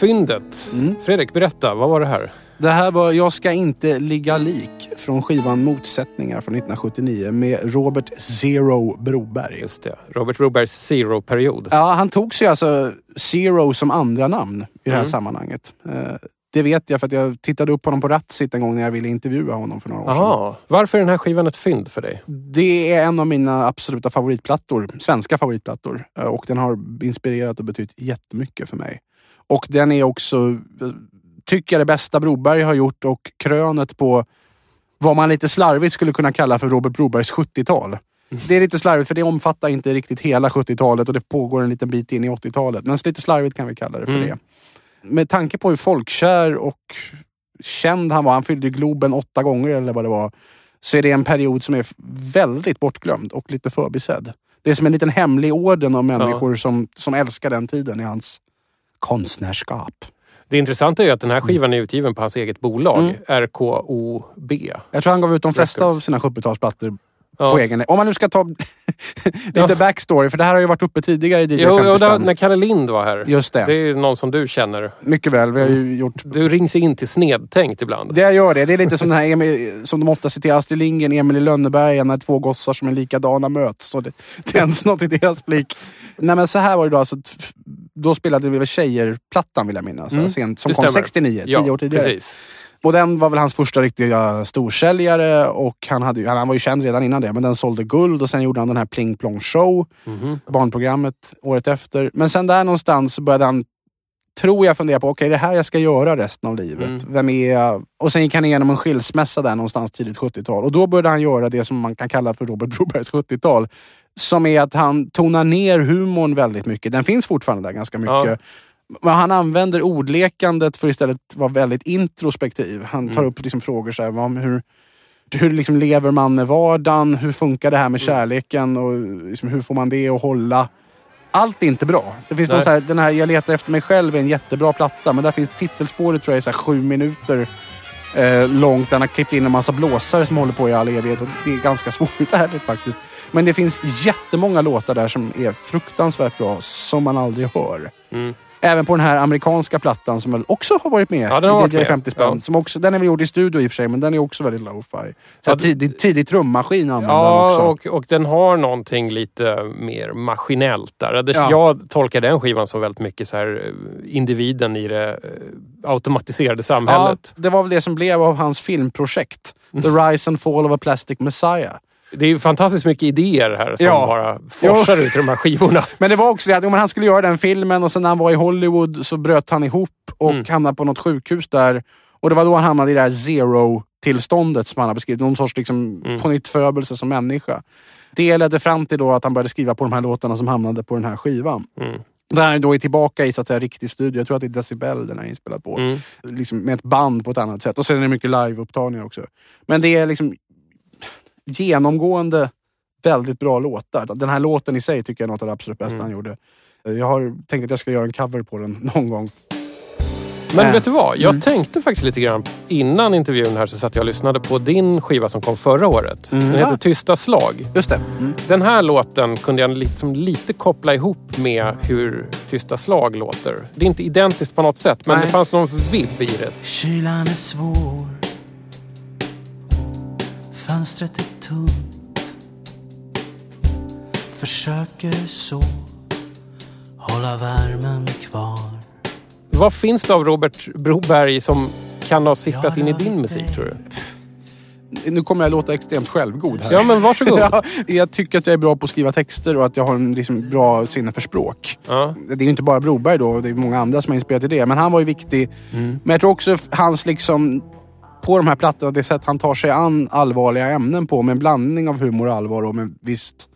Fyndet. Mm. Fredrik, berätta. Vad var det här? Det här var Jag ska inte ligga lik från skivan Motsättningar från 1979 med Robert Zero Broberg. Just det. Robert Brobergs Zero-period. Ja, han tog sig alltså Zero som andra namn i det här Mm. sammanhanget. Eh, Det vet jag för att jag tittade upp honom på Ratsit en gång när jag ville intervjua honom för några år sedan. Jaha. Varför är den här skivan ett fynd för dig? Det är en av mina absoluta favoritplattor, svenska favoritplattor. Eh, Och den har inspirerat och betytt jättemycket för mig. Och den är också, tycker jag, det bästa Broberg har gjort och krönet på vad man lite slarvigt skulle kunna kalla för Robert Brobergs 70-tal. Det är lite slarvigt för det omfattar inte riktigt hela 70-talet och det pågår en liten bit in i 80-talet. Men lite slarvigt kan vi kalla det för Mm. det. Med tanke på hur folkkär och känd han var, han fyllde Globen åtta gånger eller vad det var, så är det en period som är väldigt bortglömd och lite förbisedd. Det är som en liten hemlig orden av människor som, som älskar den tiden i hans konstnärskap. Det intressanta är att den här skivan är utgiven på hans eget bolag, Mm. RKOB. Jag tror han gav ut de flesta Records. av sina 70-talsplattor Ja. på egen Om man nu ska ta lite Ja. backstory, för det här har ju varit uppe tidigare i DJ Jo, 50 jo när Kalle Lind var här. Just det. Det är någon som du känner. Mycket väl. Vi har ju gjort... Du rings in till snedtänkt ibland. Det jag gör det. Det är lite som den här Emil, som de ofta citerar Astrid Lindgren, Emil i Lönneberga, när två gossar som är likadana möts. Och det tänds något i deras blick. Nej men så här var det då. Alltså, då spelade vi väl Tjejer-plattan vill jag minnas. Mm, Sent, som det kom stämmer. 69, ja, tio år tidigare. Precis. Och den var väl hans första riktiga storsäljare och han, hade, han var ju känd redan innan det. Men den sålde guld och sen gjorde han den här Pling Plong Show, Mhm. barnprogrammet, året efter. Men sen där någonstans så började han, tror jag, fundera på okej det är det här jag ska göra resten av livet. Mm. Vem är jag? Och sen gick han igenom en skilsmässa där någonstans tidigt 70-tal. Och då började han göra det som man kan kalla för Robert Brobergs 70-tal. Som är att han tonar ner humorn väldigt mycket. Den finns fortfarande där ganska mycket. Ja. Men han använder ordlekandet för istället vara väldigt introspektiv. Han tar Mm. upp liksom frågor så här, vad- hur, hur liksom lever man med vardagen? Hur funkar det här Mm. med kärleken? Och liksom hur får man det att hålla? Allt är inte bra. Det finns någon så här, den här Jag letar efter mig själv är en jättebra platta. Men där finns titelspåret tror jag är så här sju minuter eh, långt. Den har klippt in en massa blåsare som håller på i all evighet. Och det är ganska svåruthärdligt faktiskt. Men det finns jättemånga låtar där som är fruktansvärt bra. Som man aldrig hör. Mm. Även på den här amerikanska plattan som väl också har varit med Ja, den har i DJ med. 50 spänn. Ja. Som också, den är väl gjord i studio i och för sig, men den är också väldigt lo-fi. Så Ja, tidig, tidig trummaskin använder Ja, också. och, och den har någonting lite mer maskinellt där. Det, Ja. Jag tolkar den skivan som väldigt mycket så här, eh, individen i det eh, automatiserade Ja, samhället. det var väl det som blev av hans filmprojekt. The Rise and Fall of a Plastic Messiah. Det är ju fantastiskt mycket idéer här som Ja. bara forsar ut i de här skivorna. Men det var också det att han skulle göra den filmen och sen när han var i Hollywood så bröt han ihop och Mm. hamnade på något sjukhus där. Och det var då han hamnade i det här zero-tillståndet som han har beskrivit. Någon sorts liksom, Mm. på nytt födelse som människa. Det ledde fram till då att han började skriva på de här låtarna som hamnade på den här skivan. Mm. Där han då är tillbaka i så att säga, riktig studio. Jag tror att det är Decibel den är inspelad på. Mm. Liksom med ett band på ett annat sätt. Och sen är det mycket liveupptagningar också. Men det är liksom genomgående väldigt bra låtar. Den här låten i sig tycker jag är något av det absolut bästa Mm. han gjorde. Jag har tänkt att jag ska göra en cover på den någon gång. Men Äh, vet du vad? Jag mm. tänkte faktiskt lite grann innan intervjun här så satt jag och lyssnade på din skiva som kom förra året. Den heter Ja. Tysta slag. Just det. Mm. Den här låten kunde jag liksom lite koppla ihop med hur Tysta slag låter. Det är inte identiskt på något sätt, men Nej. det fanns någon vibb i det. Kylan är svår Fönstret är tunt Försöker så Hålla värmen kvar Vad finns det av Robert Broberg som kan ha sipprat in i din musik tror du? Nu kommer jag låta extremt självgod här. Ja, men varsågod. ja, jag tycker att jag är bra på att skriva texter och att jag har en liksom bra sinne för språk. Ja. Det är ju inte bara Broberg då, det är många andra som har inspirerat till det. Men han var ju viktig. Mm. Men jag tror också hans liksom på de här plattorna, det sätt han tar sig an allvarliga ämnen på med en blandning av humor och allvar och med visst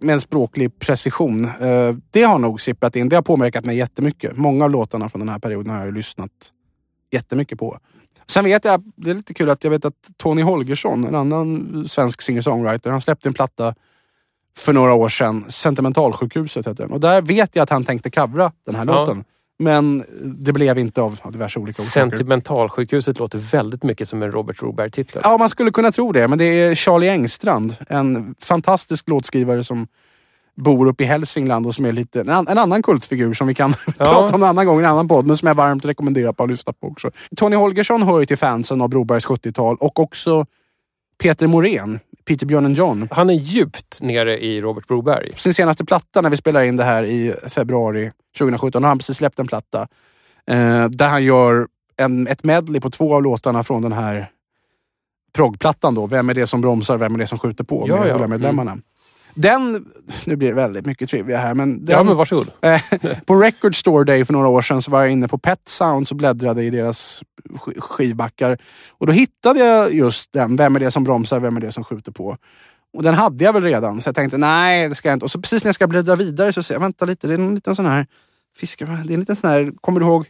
med en språklig precision. Eh, det har nog sipprat in. Det har påverkat mig jättemycket. Många av låtarna från den här perioden har jag ju lyssnat jättemycket på. Sen vet jag, det är lite kul att jag vet att Tony Holgersson, en annan svensk singer-songwriter, han släppte en platta för några år sedan. Sentimentalsjukhuset heter den. Och där vet jag att han tänkte covra den här Ja. låten. Men det blev inte av, av diverse olika orsaker. Sentimentalsjukhuset låter väldigt mycket som en Robert Broberg-titel. Ja, man skulle kunna tro det. Men det är Charlie Engstrand. En fantastisk låtskrivare som bor uppe i Hälsingland och som är lite, en, en annan kultfigur som vi kan prata om en annan gång i en annan podd, men som jag varmt rekommenderar på att lyssna på också. Tony Holgersson hör ju till fansen av Brobergs 70-tal och också Peter Morén, Peter Björn and John. Han är djupt nere i Robert Broberg. Sin senaste platta, när vi spelar in det här i februari 2017, har han precis släppt en platta eh, där han gör en, ett medley på två av låtarna från den här proggplattan då. Vem är det som bromsar, vem är det som skjuter på? Ja, med ja. medlemmarna. Den, nu blir det väldigt mycket trivia här, men, den, Ja, men varsågod. Eh, på Record Store Day för några år sedan så var jag inne på Pet Sounds och bläddrade i deras sk- skivbackar. Och då hittade jag just den, Vem är det som bromsar, vem är det som skjuter på? Och den hade jag väl redan, så jag tänkte nej, det ska jag inte. Och så precis när jag ska bläddra vidare så säger jag, vänta lite, det är en liten sån här fiskar, det är en liten sån här, kommer du ihåg?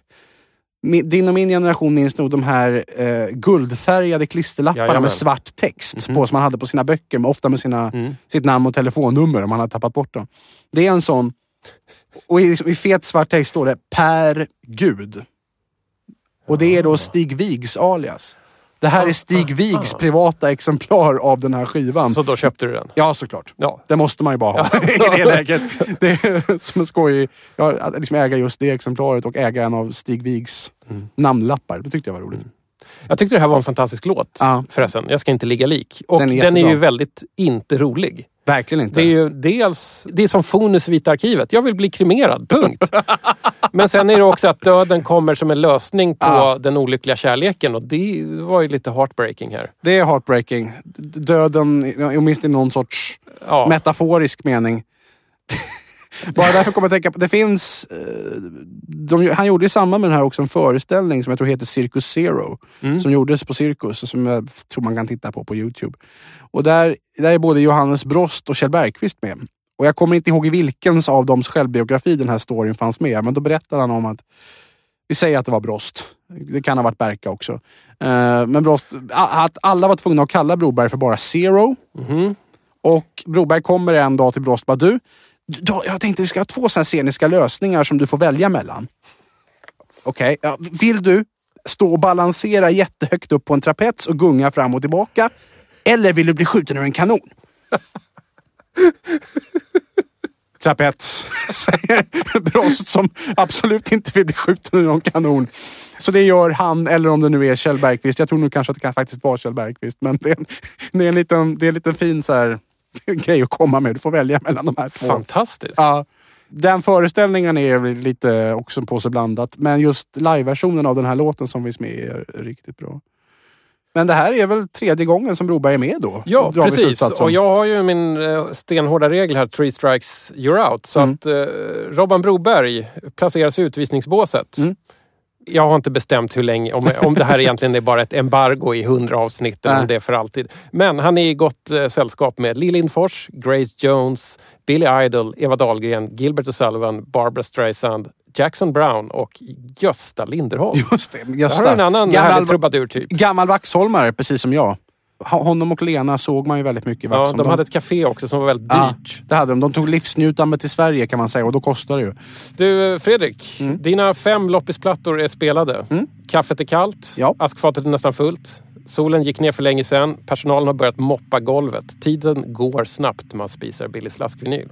Din och min generation minns nog de här eh, guldfärgade klisterlapparna Jajamän. med svart text Mhm. på som man hade på sina böcker, ofta med sina, Mm. sitt namn och telefonnummer om man hade tappat bort dem. Det är en sån. Och i, i fet svart text står det Per Gud. Och det är då Stig Vigs alias. Det här är Stig Vigs privata exemplar av den här skivan. Så då köpte du den? Ja, såklart. Ja. Det måste man ju bara ha i det läget. Det är som en skoj. Ja, att liksom äga just det exemplaret och äga en av Stig Vigs Mm. namnlappar. Det tyckte jag var roligt. Jag tyckte det här var en fantastisk låt Ja. förresten. Jag ska inte ligga lik. Och Den den är är, jättebra. ju väldigt inte rolig. Verkligen inte. Det är ju dels, det är som Fonus Vita arkivet. Jag vill bli kremerad, punkt. Men sen är det också att döden kommer som en lösning på Ja. den olyckliga kärleken och det var ju lite heartbreaking här. Det är heartbreaking. Döden, åtminstone i någon sorts Ja. metaforisk mening. Bara därför kommer jag att tänka på, det finns... eh, De, han gjorde i samband med den här också en föreställning som jag tror heter Circus Zero. Mm. Som gjordes på Cirkus och som jag tror man kan titta på på Youtube. Och där, där är både Johannes Brost och Kjell Bergqvist med. Och jag kommer inte ihåg i vilkens av dems självbiografi den här storyn fanns med. Men då berättade han om att, vi säger att det var Brost. Det kan ha varit Berka också. Eh, men Brost, att alla var tvungna att kalla Broberg för bara Zero. Mhm. Och Broberg kommer en dag till Brost och bara du, då, jag tänkte vi ska ha två sådana sceniska lösningar som du får välja mellan. Okej, ja, vill du stå och balansera jättehögt upp på en trapets och gunga fram och tillbaka? Eller vill du bli skjuten ur en kanon? Trapets, säger Brost som absolut inte vill bli skjuten ur någon kanon. Så det gör han, eller om det nu är Kjell Bergqvist. Jag tror nog kanske att det kan faktiskt vara Kjell Bergqvist. Men det är en, det är en, liten, det är en liten fin så här, grej att komma med. Du får välja mellan de här två. Fantastiskt. Ja. Den föreställningen är lite också på sig blandat. Men just liveversionen av den här låten som finns med är riktigt bra. Men det här är väl tredje gången som Broberg är med då? Ja, precis. Och jag har ju min eh, stenhårda regel här, three strikes, you're out. Så Mm. att eh, Robban Broberg placeras i utvisningsbåset. Mm. Jag har inte bestämt hur länge, om, om det här egentligen är bara ett embargo i hundra avsnitt eller om det är för alltid. Men han är i gott eh, sällskap med Lill Lindfors, Grace Jones, Billy Idol, Eva Dahlgren, Gilbert O'Sullivan, Barbara Streisand, Jackson Brown och Gösta Linderholm. Just det, Där Gösta. har du en annan Gammal- härlig trubadur typ. Gammal Vaxholmare, precis som jag. Honom och Lena såg man ju väldigt mycket Ja, Vaxholm. de hade ett café också som var väldigt Ja, dyrt. det hade de. De tog livsnjutande till Sverige kan man säga och då kostar det ju. Du Fredrik, Mm. dina fem loppisplattor är spelade. Kaffet är kallt, Ja. askfatet är nästan fullt. Solen gick ner för länge sedan. Personalen har börjat moppa golvet. Tiden går snabbt när man spisar billig slaskvinyl.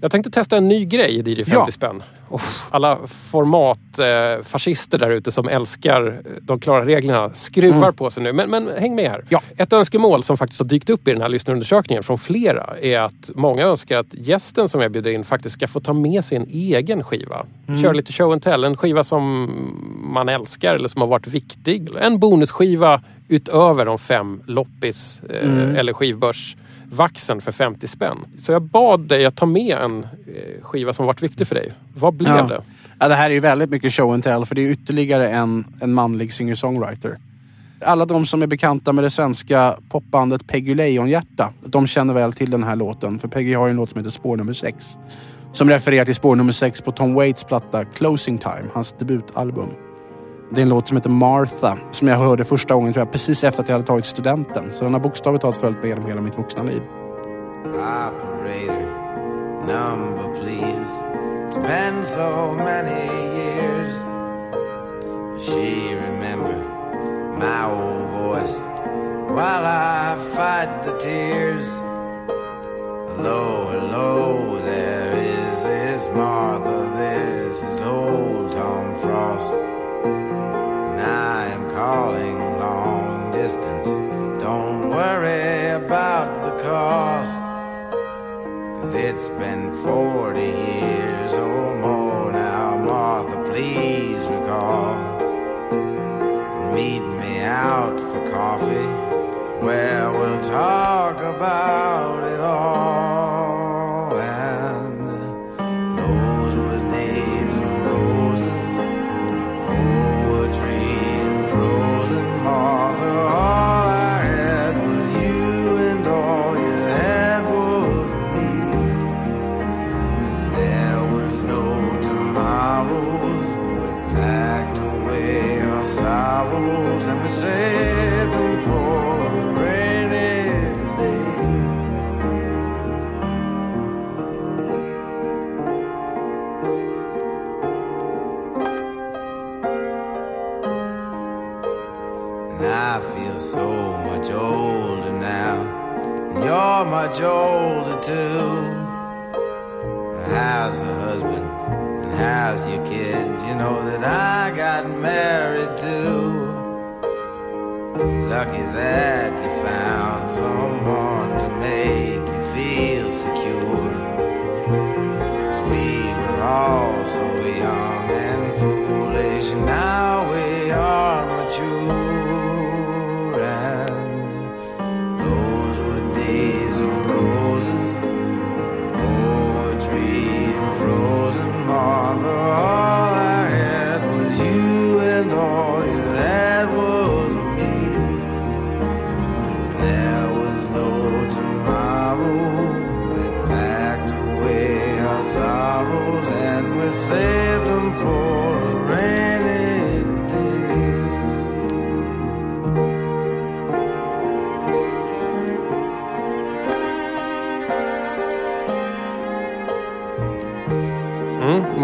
Jag tänkte testa en ny grej i DJ 50 Mm. Ja. spänn. Uff, alla formatfascister eh, där ute som älskar eh, de klara reglerna skruvar på sig nu. Men, men häng med här. Mm. Ja. Ett önskemål som faktiskt har dykt upp i den här lyssnarundersökningen från flera är att många önskar att gästen som jag bjuder in faktiskt ska få ta med sig en egen skiva. Mm. Köra lite show and tell. En skiva som man älskar eller som har varit viktig. En bonusskiva utöver de fem loppis eh, Mm. eller skivbörsvaxen för 50 spänn. Så jag bad dig att ta med en eh, skiva som varit viktig för dig. Vad blev Ja. det? Ja, det här är ju väldigt mycket show and tell för det är ytterligare en, en manlig singer-songwriter. Alla de som är bekanta med det svenska popbandet Peggy Lejonhjärta, de känner väl till den här låten. För Peggy har ju en låt som heter Spår nummer 6. Som refererar till spår nummer 6 på Tom Waits platta Closing Time, hans debutalbum. Det är en låt som heter Martha, som jag hörde första gången tror jag, precis efter att jag hade tagit studenten. Så den har bokstavligt talat följt med genom hela mitt vuxna liv. Operator, number please. It's been so many years.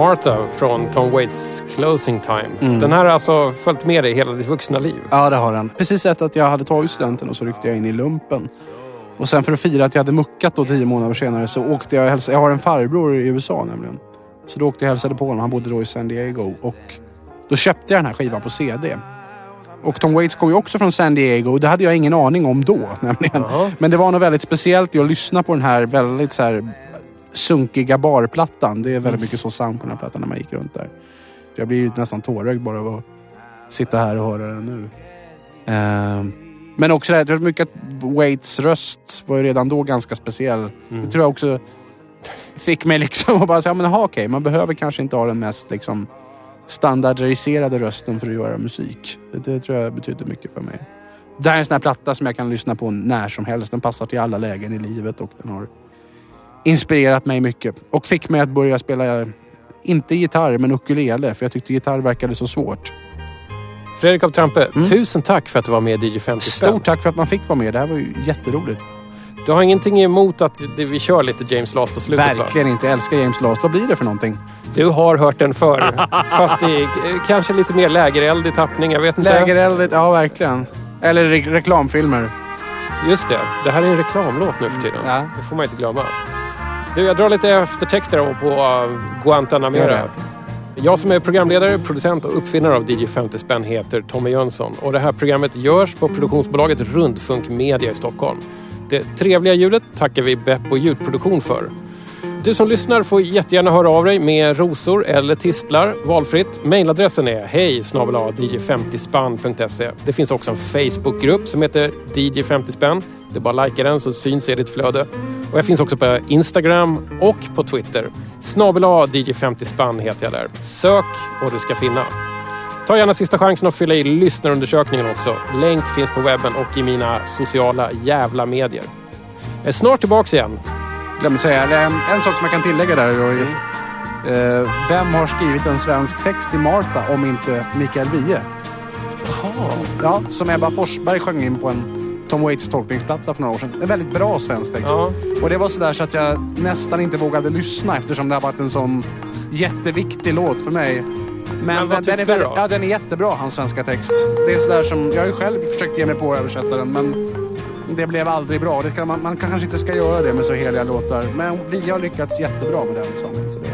Martha från Tom Waits Closing Time. Mm. Den här har alltså följt med dig hela ditt vuxna liv. Ja, det har den. Precis efter att jag hade tagit studenten och så ryckte jag in i lumpen. Och sen för att fira att jag hade muckat då tio månader senare så åkte jag och hälsade. Jag har en farbror i USA nämligen. Så då åkte jag och hälsade på honom. Han bodde då i San Diego. Och då köpte jag den här skivan på CD. Och Tom Waits kom ju också från San Diego och det hade jag ingen aning om då. Nämligen. Men det var något väldigt speciellt i att lyssna på den här väldigt så här sunkiga barplattan. Det är väldigt mycket så sound på den här plattan när man gick runt där. Jag blir ju nästan tårögd bara av att sitta här och höra den nu. Ehm, men också det här, jag tror mycket att Waits röst var ju redan då ganska speciell. Det tror jag också fick mig liksom att bara säga, men aha, okej, man behöver kanske inte ha den mest liksom standardiserade rösten för att göra musik. Det, det tror jag betyder mycket för mig. Det här är en sån här platta som jag kan lyssna på när som helst. Den passar till alla lägen i livet och den har inspirerat mig mycket. Och fick mig att börja spela, inte gitarr, men ukulele. För jag tyckte gitarr verkade så svårt. Fredrik av Trampe, tusen tack för att du var med i DJ 50 spänn. Stort tack för att man fick vara med. Det här var ju jätteroligt. Du har ingenting emot att vi kör lite James Last på slutet va? Verkligen inte. Jag älskar James Last. Vad blir det för någonting? Du har hört den förr. Fast i eh, kanske lite mer lägereld i tappning. Jag vet inte. Lägereldigt, ja verkligen. Eller re- reklamfilmer. Just det. Det här är en reklamlåt nu för tiden. Ja. Det får man inte glömma. Du, jag drar lite eftertexter på uh, Guantanamera. Jag som är programledare, producent och uppfinnare av DJ 50 spänn heter Tommy Jönsson. Och det här programmet görs på produktionsbolaget Rundfunk Media i Stockholm. Det trevliga ljudet tackar vi Beppo ljudproduktion för. Du som lyssnar får jättegärna höra av dig med rosor eller tistlar valfritt. Mailadressen är hej dj50spann.se. Det finns också en Facebookgrupp som heter DJ 50 spänn. Det är bara att likea den så syns i ditt flöde. Och jag finns också på Instagram och på Twitter. Snabel DJ 50 spann heter jag där. Sök och du ska finna. Ta gärna sista chansen att fylla i lyssnarundersökningen också. Länk finns på webben och i mina sociala jävla medier. Jag är snart tillbaks igen. Glömde säga, en, en sak som jag kan tillägga där. Att, eh, vem har skrivit en svensk text till Martha om inte Mikael Wiehe? Ja, som Ebba Forsberg sjöng in på en Tom Waits tolkningsplatta för några år sedan. En väldigt bra svensk text. Ja. Och det var sådär så att jag nästan inte vågade lyssna eftersom det har varit en sån jätteviktig låt för mig. Men vad den, den, är du då? ja, den är jättebra, hans svenska text. Det är sådär som, jag har ju själv försökt ge mig på att översätta den men det blev aldrig bra. Det ska, man, man kanske inte ska göra det med så heliga låtar. Men vi har lyckats jättebra med den sången. Så det,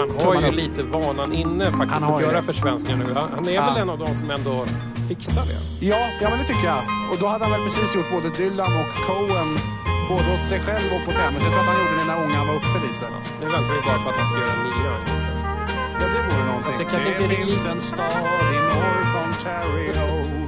Han har ju upp. lite vanan inne faktiskt att göra försvenskningar nu. Han han är Ja. väl en av de som ändå fixar det. ja, ja, men det tycker jag. Och då hade han väl precis gjort både Dylan och Cohen både åt sig själv och på Thames. Jag tror att han gjorde det när ungan var uppe lite. Nu väntar vi bara på att han ska göra en nya. Ja, det vore någonting. Fast det kanske inte är finns en stad i North Ontario